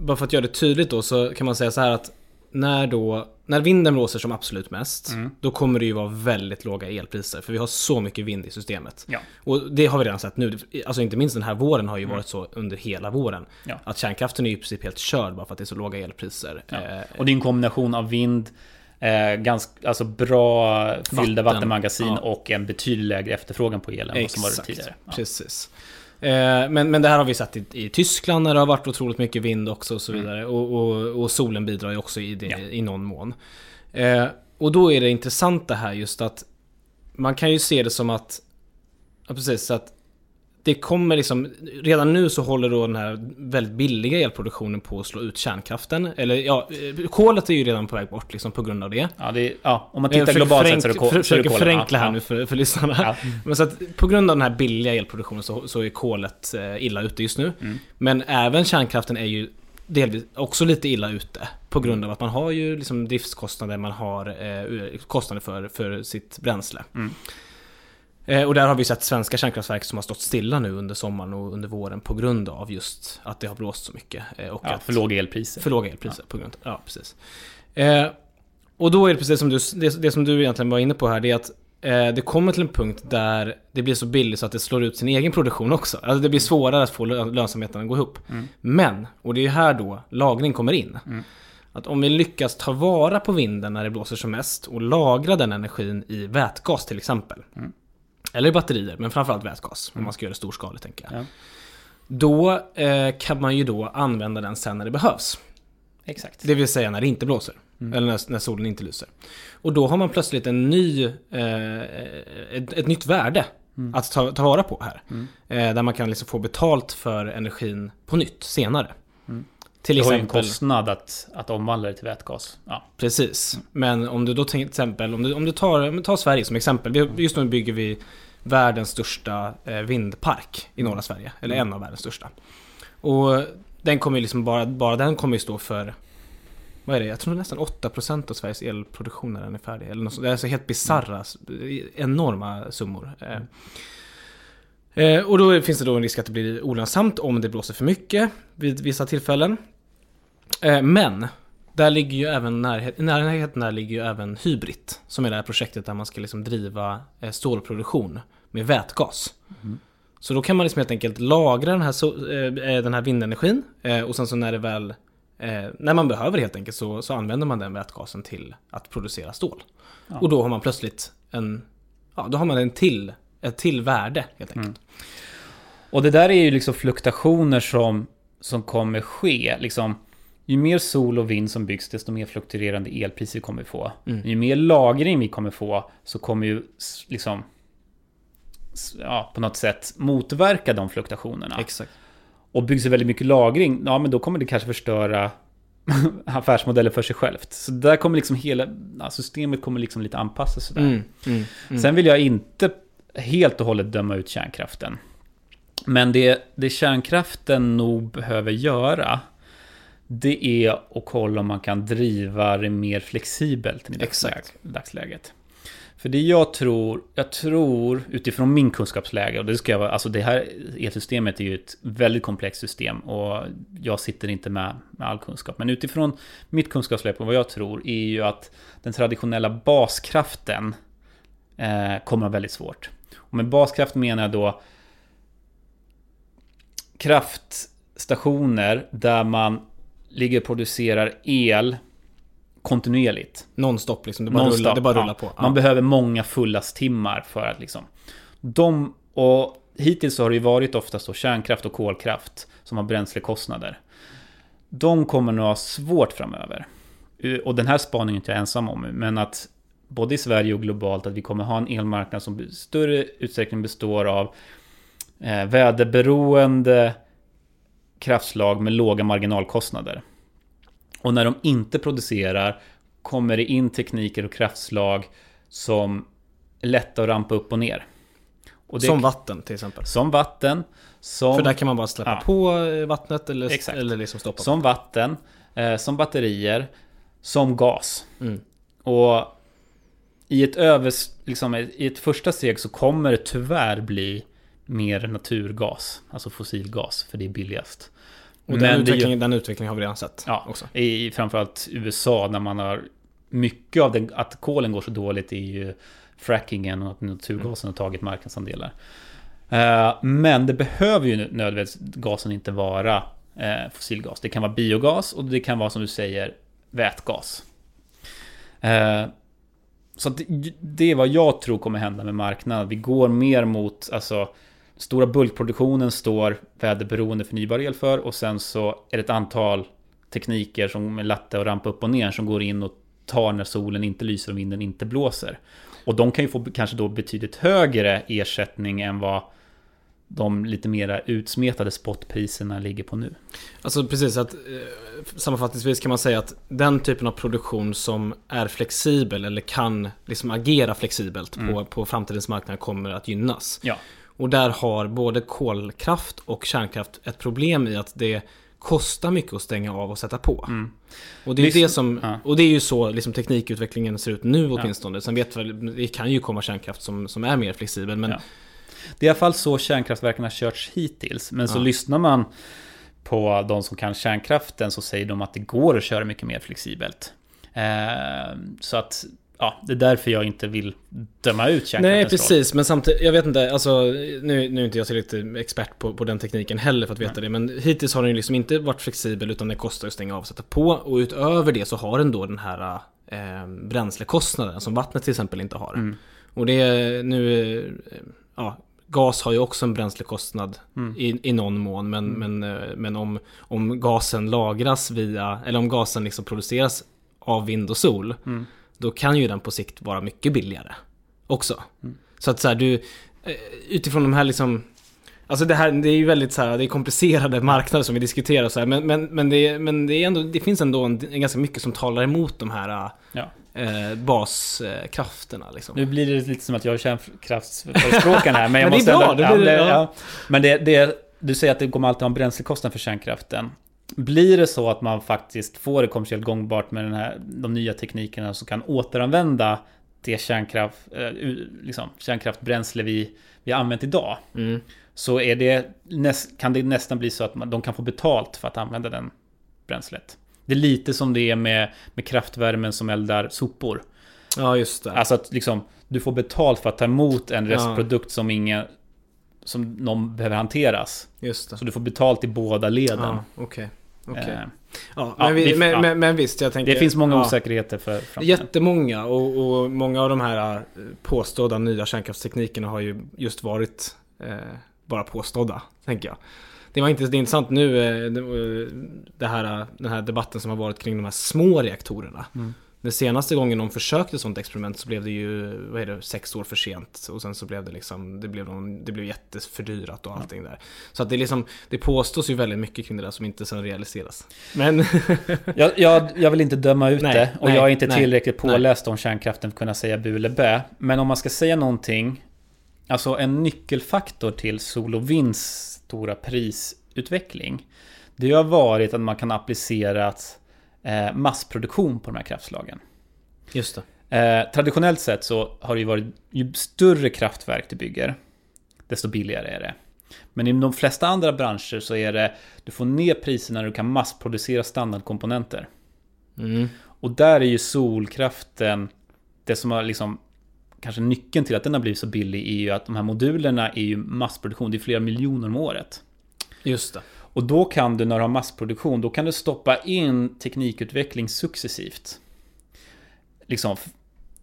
bara för att göra det tydligt då så kan man säga så här att när då, när vinden blåser som absolut mest, Mm. då kommer det ju vara väldigt låga elpriser. För vi har så mycket vind i systemet. Ja. Och det har vi redan sett nu. Alltså inte minst den här våren har ju varit så under hela våren. Mm. Ja. Att kärnkraften är i princip helt körd bara för att det är så låga elpriser. Ja. Eh, Och det är en kombination av vind, eh, ganska, alltså bra fyllda Vatten. vattenmagasin Ja. och en betydligt lägre efterfrågan på el än vad som var tidigare. Ja. precis. Eh, men, men det här har vi sett i, i Tyskland när det har varit otroligt mycket vind också och så vidare. Och, och, och solen bidrar ju också i det Mm. Ja. i någon mån. Eh, och då är det intressanta här just att man kan ju se det som att, ja precis, att det kommer liksom, redan nu så håller då den här väldigt billiga elproduktionen på att slå ut kärnkraften. Eller ja, eh, kolet är ju redan på väg bort liksom på grund av det. Ja, det är, ja om man Jag tittar globalt sett så är det kol. så är det försöker förenkla ja, här ja. nu för, för lyssnarna. Ja. Men så att på grund av den här billiga elproduktionen så, så är kolet eh, illa ute just nu. Mm. Men även kärnkraften är ju delvis också lite illa ute. På grund av att man har ju liksom driftskostnader, man har eh, kostnader för, för sitt bränsle. Mm. Eh, och där har vi sett svenska kärnkraftverk som har stått stilla nu under sommaren och under våren på grund av just att det har blåst så mycket. Eh, och Ja, att, för låga elpriser. för låga elpriser på grund Ja, precis. Eh, och då är det precis som du, det, det som du egentligen var inne på här, det är att eh, det kommer till en punkt där det blir så billigt så att det slår ut sin egen produktion också. Alltså det blir svårare att få lö- lönsamheten att gå ihop. Men, och det är här då lagring kommer in. Att om vi lyckas ta vara på vinden när det blåser som mest och lagra den energin i vätgas till exempel. Eller batterier, men framförallt vätgas. Om man ska göra det storskaligt tänker jag. Ja. Då eh, kan man ju då använda den sen när det behövs. Exakt. Det vill säga när det inte blåser. Eller när, när solen inte lyser. Och då har man plötsligt en ny, eh, ett, ett nytt värde att ta, ta vara på här. Eh, där man kan liksom få betalt för energin på nytt senare. Till Det har ju en exempel, kostnad att, att omvandla det till vätgas. Ja. precis. Men om du då till exempel, om du, om du tar, tar Sverige som exempel. Vi, just nu bygger vi världens största eh, vindpark i norra Sverige. Eller en av världens största. Och den kommer ju liksom bara, bara den kommer ju stå för vad är det? Jag tror nästan 8% av Sveriges elproduktion när den är färdig. Eller något. Det är alltså helt bisarra, enorma summor. Eh, Eh, och då finns det då en risk att det blir olönsamt om det blåser för mycket vid vissa tillfällen. Eh, men där ligger ju även närhet, närheten där ligger ju även Hybrit. Som är det här projektet där man ska liksom driva eh, stålproduktion med vätgas. Så då kan man liksom helt enkelt lagra den här, so- eh, den här vindenergin eh, och sen så när det väl eh, när man behöver helt enkelt så, så använder man den vätgasen till att producera stål. Och då har man plötsligt en, ja då har man en till, ett till värde helt enkelt. Och det där är ju liksom fluktuationer som, som kommer ske. Liksom, ju mer sol och vind som byggs, desto mer fluktuerande elpriser kommer vi få. Ju mer lagring vi kommer få, så kommer ju liksom ja, på något sätt motverka de fluktuationerna. Exakt. Och byggs det väldigt mycket lagring, ja men då kommer det kanske förstöra affärsmodellen för sig självt. Så där kommer liksom hela ja, systemet kommer liksom lite anpassas sådär. Mm, mm, mm. Sen vill jag inte helt och hållet döma ut kärnkraften. Men det, det kärnkraften nog behöver göra, det är att kolla om man kan driva det mer flexibelt i dagsläget. För det jag tror, jag tror utifrån min kunskapsläge, och det ska jag vara, alltså det här elsystemet är ju ett väldigt komplext system och jag sitter inte med, med all kunskap. Men utifrån mitt kunskapsläge och vad jag tror är ju att den traditionella baskraften eh, kommer väldigt svårt. Och med baskraft menar jag då kraftstationer där man ligger och producerar el kontinuerligt. Nonstop liksom, det bara, Nonstop, rullar, det bara ja. rullar på. Ja. Man behöver många fullasttimmar för att liksom... De, och hittills har det ju varit oftast då kärnkraft och kolkraft som har bränslekostnader. De kommer nog ha svårt framöver. Och den här spaningen är inte jag ensam om, men att både i Sverige och globalt att vi kommer ha en elmarknad som i större utsträckning består av eh, väderberoende kraftslag med låga marginalkostnader. Och när de inte producerar kommer det in tekniker och kraftslag som är lätta att rampa upp och ner. Och Som vatten till exempel. som vatten, som, För där kan man bara släppa Ja. på eh, vattnet eller, Exakt. eller liksom stoppa. som vatten, eh, som batterier, som gas. Mm. Och i ett, övers, liksom, i ett första steg så kommer det tyvärr bli mer naturgas, alltså fossilgas, för det är billigast. Och den, utvecklingen, den utvecklingen har vi redan sett Ja, också. i framförallt USA när man har mycket av den, att kolen går så dåligt är ju frackingen och att naturgasen har tagit marknadsandelar. Eh, Men det behöver ju nödvändigtvis gasen inte vara eh, fossilgas. Det kan vara biogas och det kan vara som du säger vätgas. Eh, Så det är vad jag tror kommer hända med marknaden. Vi går mer mot, alltså Stora bulkproduktionen står väderberoende förnybar el för och sen så är det ett antal tekniker som är lätta att rampa upp och ner som går in och tar när solen inte lyser och vinden inte blåser. Och de kan ju få kanske då betydligt högre ersättning än vad de lite mera utsmetade spotpriserna ligger på nu. Alltså precis, att eh, sammanfattningsvis kan man säga att den typen av produktion som är flexibel eller kan liksom agera flexibelt på, på framtidens marknad kommer att gynnas. Ja. Och där har både kolkraft och kärnkraft ett problem i att det kostar mycket att stänga av och sätta på. Och, det är Visst, det som, ja. och det är ju så liksom, teknikutvecklingen ser ut nu åtminstone. Sen vet väl, det kan ju komma kärnkraft som, som är mer flexibel. Men Ja. Det är i alla fall så kärnkraftverken har körts hittills. Men så Ja. lyssnar man på de som kan kärnkraften så säger de att det går att köra mycket mer flexibelt. Eh, så att, ja, det är därför jag inte vill döma ut kärnkraftens Nej, roll. precis. Men samtidigt, jag vet inte, alltså nu, nu är inte jag tillräckligt expert på, på den tekniken heller för att veta det. Men hittills har den ju liksom inte varit flexibel utan det kostar att stänga av och sätta på. Och utöver det så har den då den här eh, bränslekostnaden som vattnet till exempel inte har. Mm. Och det är nu, eh, ja, gas har ju också en bränslekostnad Mm. i, i någon mån. Men, men, eh, men om, om gasen lagras via, eller om gasen liksom produceras av vind och sol. Mm. Då kan ju den på sikt vara mycket billigare också. Mm. Så att så här, du, eh, utifrån de här liksom Alltså det här, det är ju väldigt så här, det är komplicerade marknader som vi diskuterar så här, men, men, men, det, men det, är ändå, det finns ändå en, en ganska mycket som talar emot de här Ja. eh, baskrafterna liksom. Nu blir det lite som att jag är kärnkraftsförespråkaren här. Men, jag Men det är måste bra, ändå, det blir ja, det, ja. Men det, det, du säger att det kommer alltid ha en bränslekostnad för kärnkraften. Blir det så att man faktiskt får det kommersiellt gångbart med den här, de nya teknikerna som kan återanvända det kärnkraft, eh, liksom, kärnkraftbränsle vi, vi har använt idag. Mm. Så är det, kan det nästan bli så att man, de kan få betalt för att använda den bränslet. Det är lite som det är med, med kraftvärmen som eldar sopor. Ja, just det. Alltså att liksom, du får betalt för att ta emot en Ja. restprodukt som ingen som någon behöver hanteras. just det. Så du får betalt i båda leden. Ja, okej. Okej. Eh, Ja, Ja, men, vi, vi- men, ja. men, men visst, jag tänker... det finns många ja. osäkerheter för framtiden. Jättemånga och, och många av de här eh, påstådda nya kärnkraftsteknikerna har ju just varit eh, bara påstådda, tänker jag. Det var inte det är intressant nu, eh, eh, det här, den här debatten som har varit kring de här små reaktorerna. Mm. Den senaste gången de försökte sånt experiment så blev det ju, vad är det, sex år för sent. Och sen så blev det liksom, det blev, någon, det blev jättefördyrat och allting där. Så att det liksom, det påstås ju väldigt mycket kring det där som inte sen realiseras. Men, Jag, jag, jag vill inte döma ut Nej, det och nej, jag är inte nej, tillräckligt påläst om kärnkraften för att kunna säga bu eller bä. Men om man ska säga någonting, alltså en nyckelfaktor till sol och vinds stora prisutveckling, det har varit att man kan applicera eh, massproduktion på de här kraftslagen. just det. Eh, traditionellt sett så har det ju varit, ju större kraftverk du bygger, desto billigare är det. Men i de flesta andra branscher så är det, du får ner priserna när du kan massproducera standardkomponenter. Mm. Och där är ju solkraften det som har liksom kanske nyckeln till att den har blivit så billig är ju att de här modulerna är ju massproduktion. Det är flera miljoner om året. Just det. Och då kan du när du har massproduktion, då kan du stoppa in teknikutveckling successivt. Liksom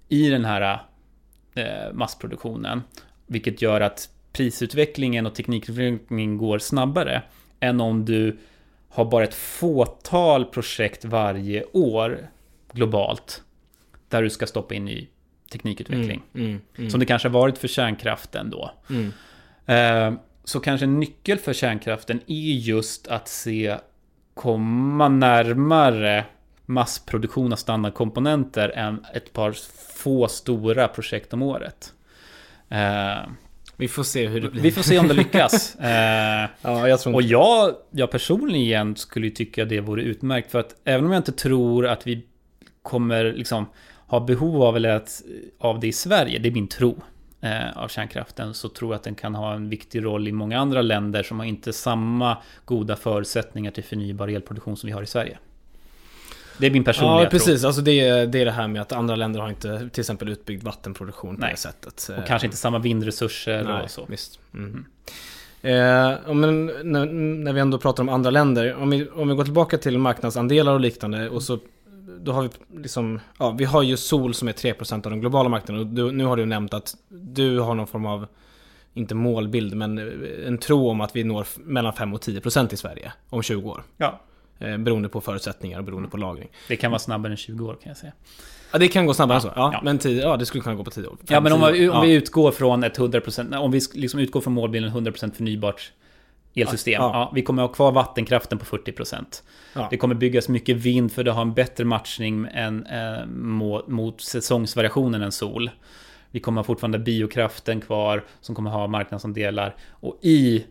i den här eh, massproduktionen. Vilket gör att prisutvecklingen och teknikutvecklingen går snabbare än om du har bara ett fåtal projekt varje år globalt. Där du ska stoppa in ny teknikutveckling. Mm, mm, Som det kanske har varit för kärnkraften då. mm. Eh, Så kanske en nyckel för kärnkraften är just att se komma närmare massproduktion av standardkomponenter än ett par få stora projekt om året. Eh, Vi får se hur det blir. vi får se om det lyckas. Eh, Ja, jag tror och jag, jag personligen skulle tycka det vore utmärkt för att även om jag inte tror att vi kommer liksom ha behov av, eller att, av det i Sverige, det är min tro av kärnkraften, så tror jag att den kan ha en viktig roll i många andra länder som har inte samma goda förutsättningar till förnybar elproduktion som vi har i Sverige. Det är min personliga Ja, tro. precis. Alltså det, är- det är det här med att andra länder har inte till exempel utbyggd vattenproduktion på Nej. det sättet. Och kanske inte samma vindresurser Nej, och så. visst. Mm. Eh, ja, men när, när vi ändå pratar om andra länder, om vi, om vi går tillbaka till marknadsandelar och liknande och så då har vi liksom, ja vi har ju sol som är 3% av den globala marknaden och du, nu har du nämnt att du har någon form av, inte målbild, men en tro om att vi når mellan 5 och 10% i Sverige om 20 år. Ja. Eh, beroende på förutsättningar och beroende på lagring. Det kan vara snabbare än 20 år kan jag säga. Ja, det kan gå snabbare än så. Ja, ja. Men tio, ja, det skulle kunna gå på 10 år. Ja, men om, vi, om vi Ja. utgår från ett 100%, om vi liksom utgår från målbilden 100% förnybart elsystem. Ja. Ja. vi kommer ha kvar vattenkraften på 40%. Ja. Det kommer byggas mycket vind för det har en bättre matchning än, eh, mot, mot säsongsvariationen än sol. Vi kommer ha fortfarande biokraften kvar som kommer ha marknadsandelar. Och i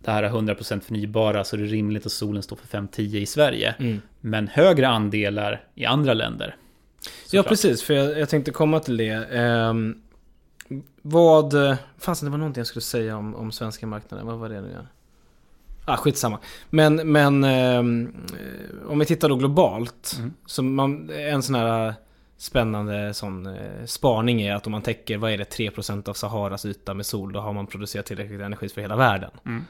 det här 100% förnybara så är det rimligt att solen står för 5-10 i Sverige. Mm. Men högre andelar i andra länder. Ja, Såklart. precis. För jag, jag tänkte komma till det. Ehm, vad... Fasen, det var någonting jag skulle säga om, om svenska marknaden. Vad var det nu igen? Ah, skitsamma. Men, men ehm, eh, om vi tittar då globalt. Mm. Så man, en sån här spännande sån eh, spaning är att om man täcker, vad är det, 3% av Saharas yta med sol, då har man producerat tillräckligt energi för hela världen. Mm.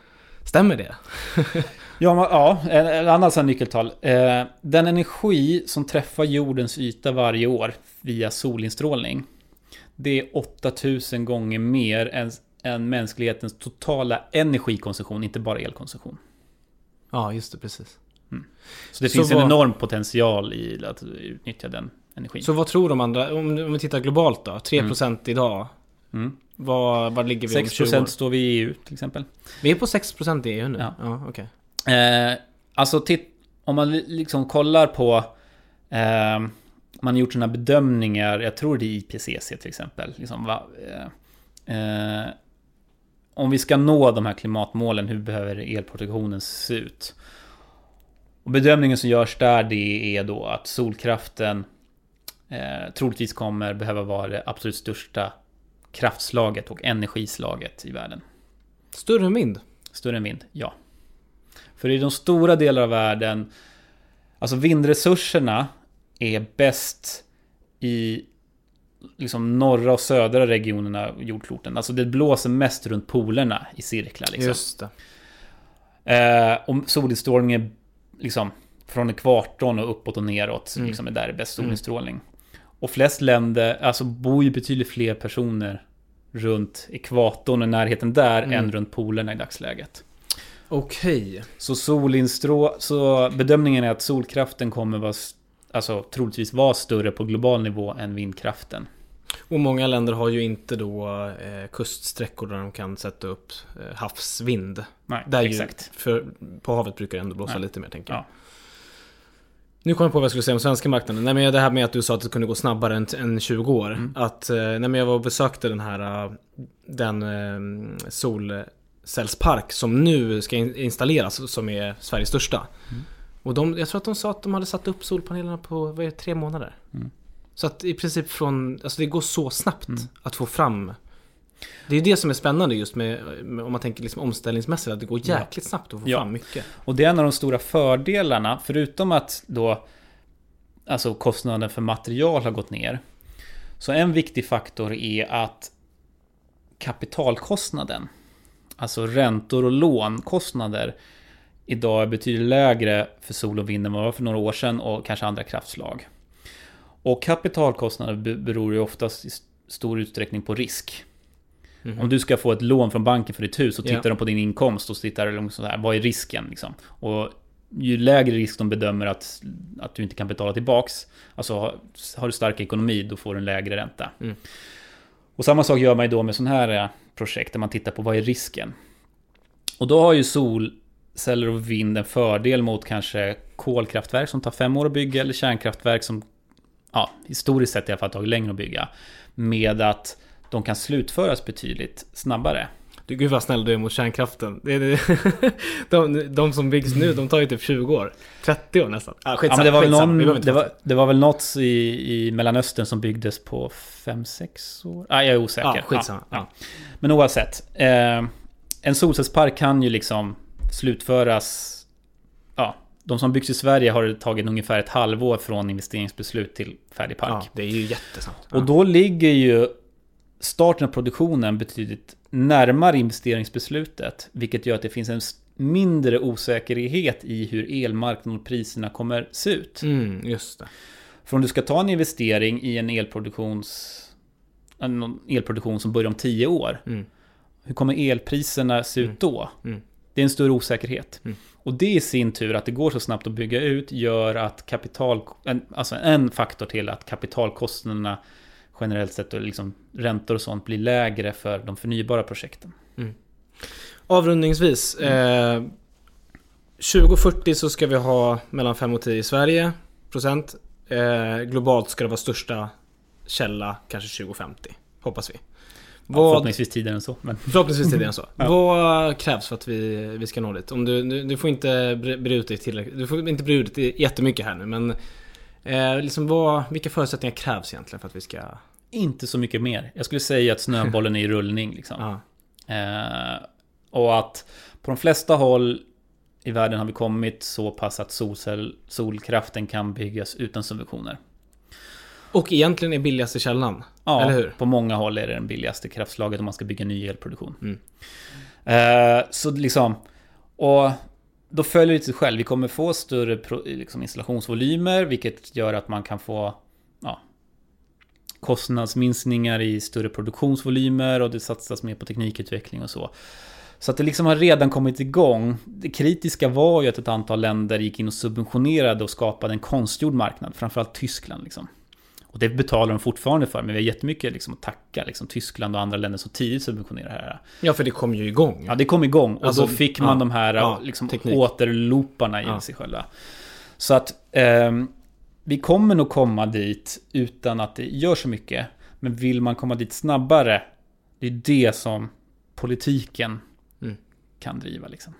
Stämmer det? Ja, men, ja en, en annan sån nyckeltal. Eh, den energi som träffar jordens yta varje år via solinstrålning. Det är 8000 gånger mer än, än mänsklighetens totala energikonsumtion, inte bara elkonsumtion. Ja, just det, precis. Så det Så finns en vad- enorm potential i att utnyttja den energin. Så vad tror de andra, om, om vi tittar globalt då? 3% idag. Mm. Vad, vad ligger vi om 20 år? 6% står vi i EU till exempel. Vi är på 6% i EU nu? Ja. ja okej. Eh, alltså titt, om man li- liksom kollar på eh, man har gjort sådana bedömningar, jag tror det är IPCC till exempel. Liksom, va, eh, eh, om vi ska nå de här klimatmålen, hur behöver elproduktionen se ut? Och bedömningen som görs där det är då att solkraften eh, troligtvis kommer behöva vara det absolut största kraftslaget och energislaget i världen. Större än vind? Större än vind, ja. För i de stora delar av världen, alltså vindresurserna är bäst i liksom norra och södra regionerna av jordkloten. Alltså det blåser mest runt polerna i cirklar. Liksom. Just det. Eh, och solinstrålningen liksom från ekvatorn och uppåt och neråt. Mm. Liksom är där det är bäst solinstrålning. Och flest länder, alltså bor ju betydligt fler personer runt ekvatorn och närheten där Mm. än runt polerna i dagsläget. Okej. Så solinstrå... Så bedömningen är att solkraften kommer vara... Alltså troligtvis vara större på global nivå än vindkraften. Och många länder har ju inte då eh, kuststräckor där de kan sätta upp eh, havsvind. Nej, Där ju, exakt. För på havet brukar det ändå blåsa Ja. lite mer tänker jag. Ja. Nu kom jag på vad jag skulle säga om svenska marknaden. Nej men det här med att du sa att det kunde gå snabbare än, än 20 år. Mm. Att, eh, nej men jag var och besökte den här, eh, den eh, solcellspark som nu ska in- installeras, som är Sveriges största. Mm. Och de, jag tror att de sa att de hade satt upp solpanelerna på, vad är det, tre månader. Mm. Så att i princip från, alltså det går så snabbt Mm. att få fram det är ju det som är spännande just med, med om man tänker liksom omställningsmässigt, att det går Ja. jäkligt snabbt att få Ja. fram mycket. Och det är en av de stora fördelarna, förutom att då alltså kostnaden för material har gått ner. Så en viktig faktor är att kapitalkostnaden, alltså räntor och lånkostnader, idag är betydligt lägre för sol och vind än vad det var för några år sedan och kanske andra kraftslag. Och kapitalkostnader be- beror ju oftast i stor utsträckning på risk. Mhm. Om du ska få ett lån från banken för ditt hus och tittar Ja. de på din inkomst och tittar de så här, vad är risken liksom? Och ju lägre risk de bedömer att, att du inte kan betala tillbaks, alltså har, har du stark ekonomi, då får du en lägre ränta. Mm. Och samma sak gör man ju då med sådana här eh, projekt där man tittar på vad är risken? Och då har ju solceller och vind en fördel mot kanske kolkraftverk som tar fem år att bygga eller kärnkraftverk som ja, historiskt sett i alla fall tagit längre att bygga. Med att de kan slutföras betydligt snabbare. Du, gud vad snäll du är mot kärnkraften. De, de som byggs nu, de tar ju typ 20 år. 30 år nästan. Ah, Ja, men det, var väl någon, det, var, det var väl något i, i Mellanöstern som byggdes på 5-6 år? Ah, jag är osäker. Ja, skitsamma. Ja, Ja. ja. Men oavsett. Eh, en solcellspark kan ju liksom slutföras... De som byggs i Sverige har det tagit ungefär ett halvår från investeringsbeslut till färdig park. Ja, det är ju jättesnabbt. Och då ligger ju starten av produktionen betydligt närmare investeringsbeslutet. Vilket gör att det finns en mindre osäkerhet i hur elmarknaden och priserna kommer se ut. Mm, just det. För om du ska ta en investering i en elproduktions... En elproduktion som börjar om 10 år. Mm. Hur kommer elpriserna se ut Mm. då? Mm. Det är en större osäkerhet. Och det i sin tur, att det går så snabbt att bygga ut, gör att kapital, alltså en faktor till att kapitalkostnaderna generellt sett och liksom räntor och sånt blir lägre för de förnybara projekten. Mm. Avrundningsvis. Eh, 2040 så ska vi ha mellan 5 och 10 i Sverige procent. Eh, globalt ska det vara största källa kanske 2050. Hoppas vi. Ja, Vad, förhoppningsvis tidigare än så. Men förhoppningsvis tidigare än så. Ja. Vad krävs för att vi, vi ska nå dit? Om du, du, du får inte bre- ut dig tillräckligt. Du får inte bre ut dig jättemycket här nu men eh, liksom vad, vilka förutsättningar krävs egentligen för att vi ska... inte så mycket mer. Jag skulle säga att snöbollen är i rullning. Liksom. Ja. Eh, och att på de flesta håll i världen har vi kommit så pass att solcell, solkraften kan byggas utan subventioner. Och egentligen är billigaste källan. Ja, Eller hur? på många håll är det den billigaste kraftslaget om man ska bygga ny elproduktion. Mm. Eh, så liksom, och då följer det sig själv. Vi kommer få större liksom installationsvolymer, vilket gör att man kan få ja, kostnadsminskningar i större produktionsvolymer och det satsas mer på teknikutveckling och så. Så att det liksom har redan kommit igång. Det kritiska var ju att ett antal länder gick in och subventionerade och skapade en konstgjord marknad, framförallt Tyskland. Liksom. Och det betalar de fortfarande för, men vi har jättemycket liksom att tacka liksom, Tyskland och andra länder som tidigt subventionerar det här. Ja, för det kom ju igång. Ja, det kom igång och Alltså, då fick man ja, de här ja, liksom, återlooparna i Ja. sig själva. Så att ehm, vi kommer nog komma dit utan att det gör så mycket. Men vill man komma dit snabbare, det är det som politiken Mm. kan driva. Liksom.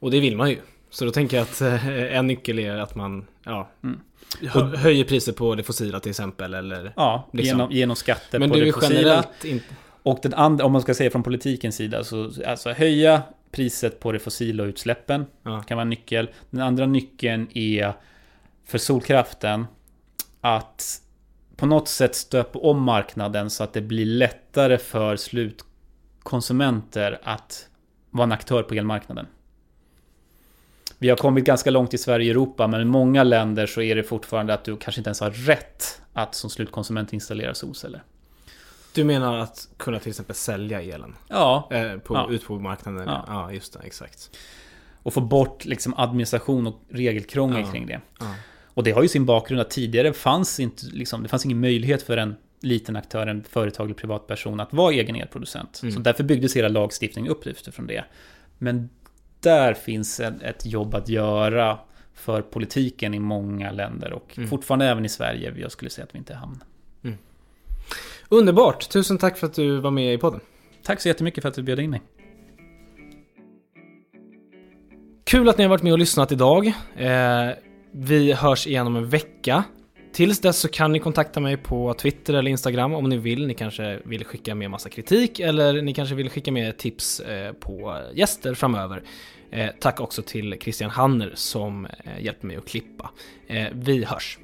Och det vill man ju. Så då tänker jag att eh, en nyckel är att man ja, Mm. Hö- höjer priset på det fossila till exempel. Eller, Ja, Liksom. genom, genom skatter men på det är fossila. generellt inte... Och den andra, om man ska säga från politikens sida, så alltså höja priset på det fossila och utsläppen Ja. kan vara en nyckel. Den andra nyckeln är för solkraften att på något sätt stöpa om marknaden så att det blir lättare för slutkonsumenter att vara en aktör på elmarknaden. Vi har kommit ganska långt i Sverige och Europa, men i många länder så är det fortfarande att du kanske inte ens har rätt att som slutkonsument installera solceller. Du menar att kunna till exempel sälja elen? Ja, Eh, på, Ja. Ut på marknaden? Ja. Ja. just det. Exakt. och få bort liksom administration och regelkrångel Ja. kring det. Och det har ju sin bakgrund att tidigare fanns inte, liksom, det fanns ingen möjlighet för en liten aktör, en företag eller privatperson att vara egen elproducent. Mm. Så därför byggdes hela lagstiftningen upp utifrån det. Men där finns ett, jobb att göra för politiken i många länder och Mm. fortfarande även i Sverige. Jag skulle säga att vi inte hamnar. Underbart! Tusen tack för att du var med i podden. Tack så jättemycket för att du bjöd in mig. Kul att ni har varit med och lyssnat idag. Eh, vi hörs igen om en vecka. Tills dess så kan ni kontakta mig på Twitter eller Instagram om ni vill. Ni kanske vill skicka med massa kritik eller ni kanske vill skicka med tips eh, på gäster framöver. Eh, tack också till Christian Hanner som eh, hjälper mig att klippa. Vi hörs!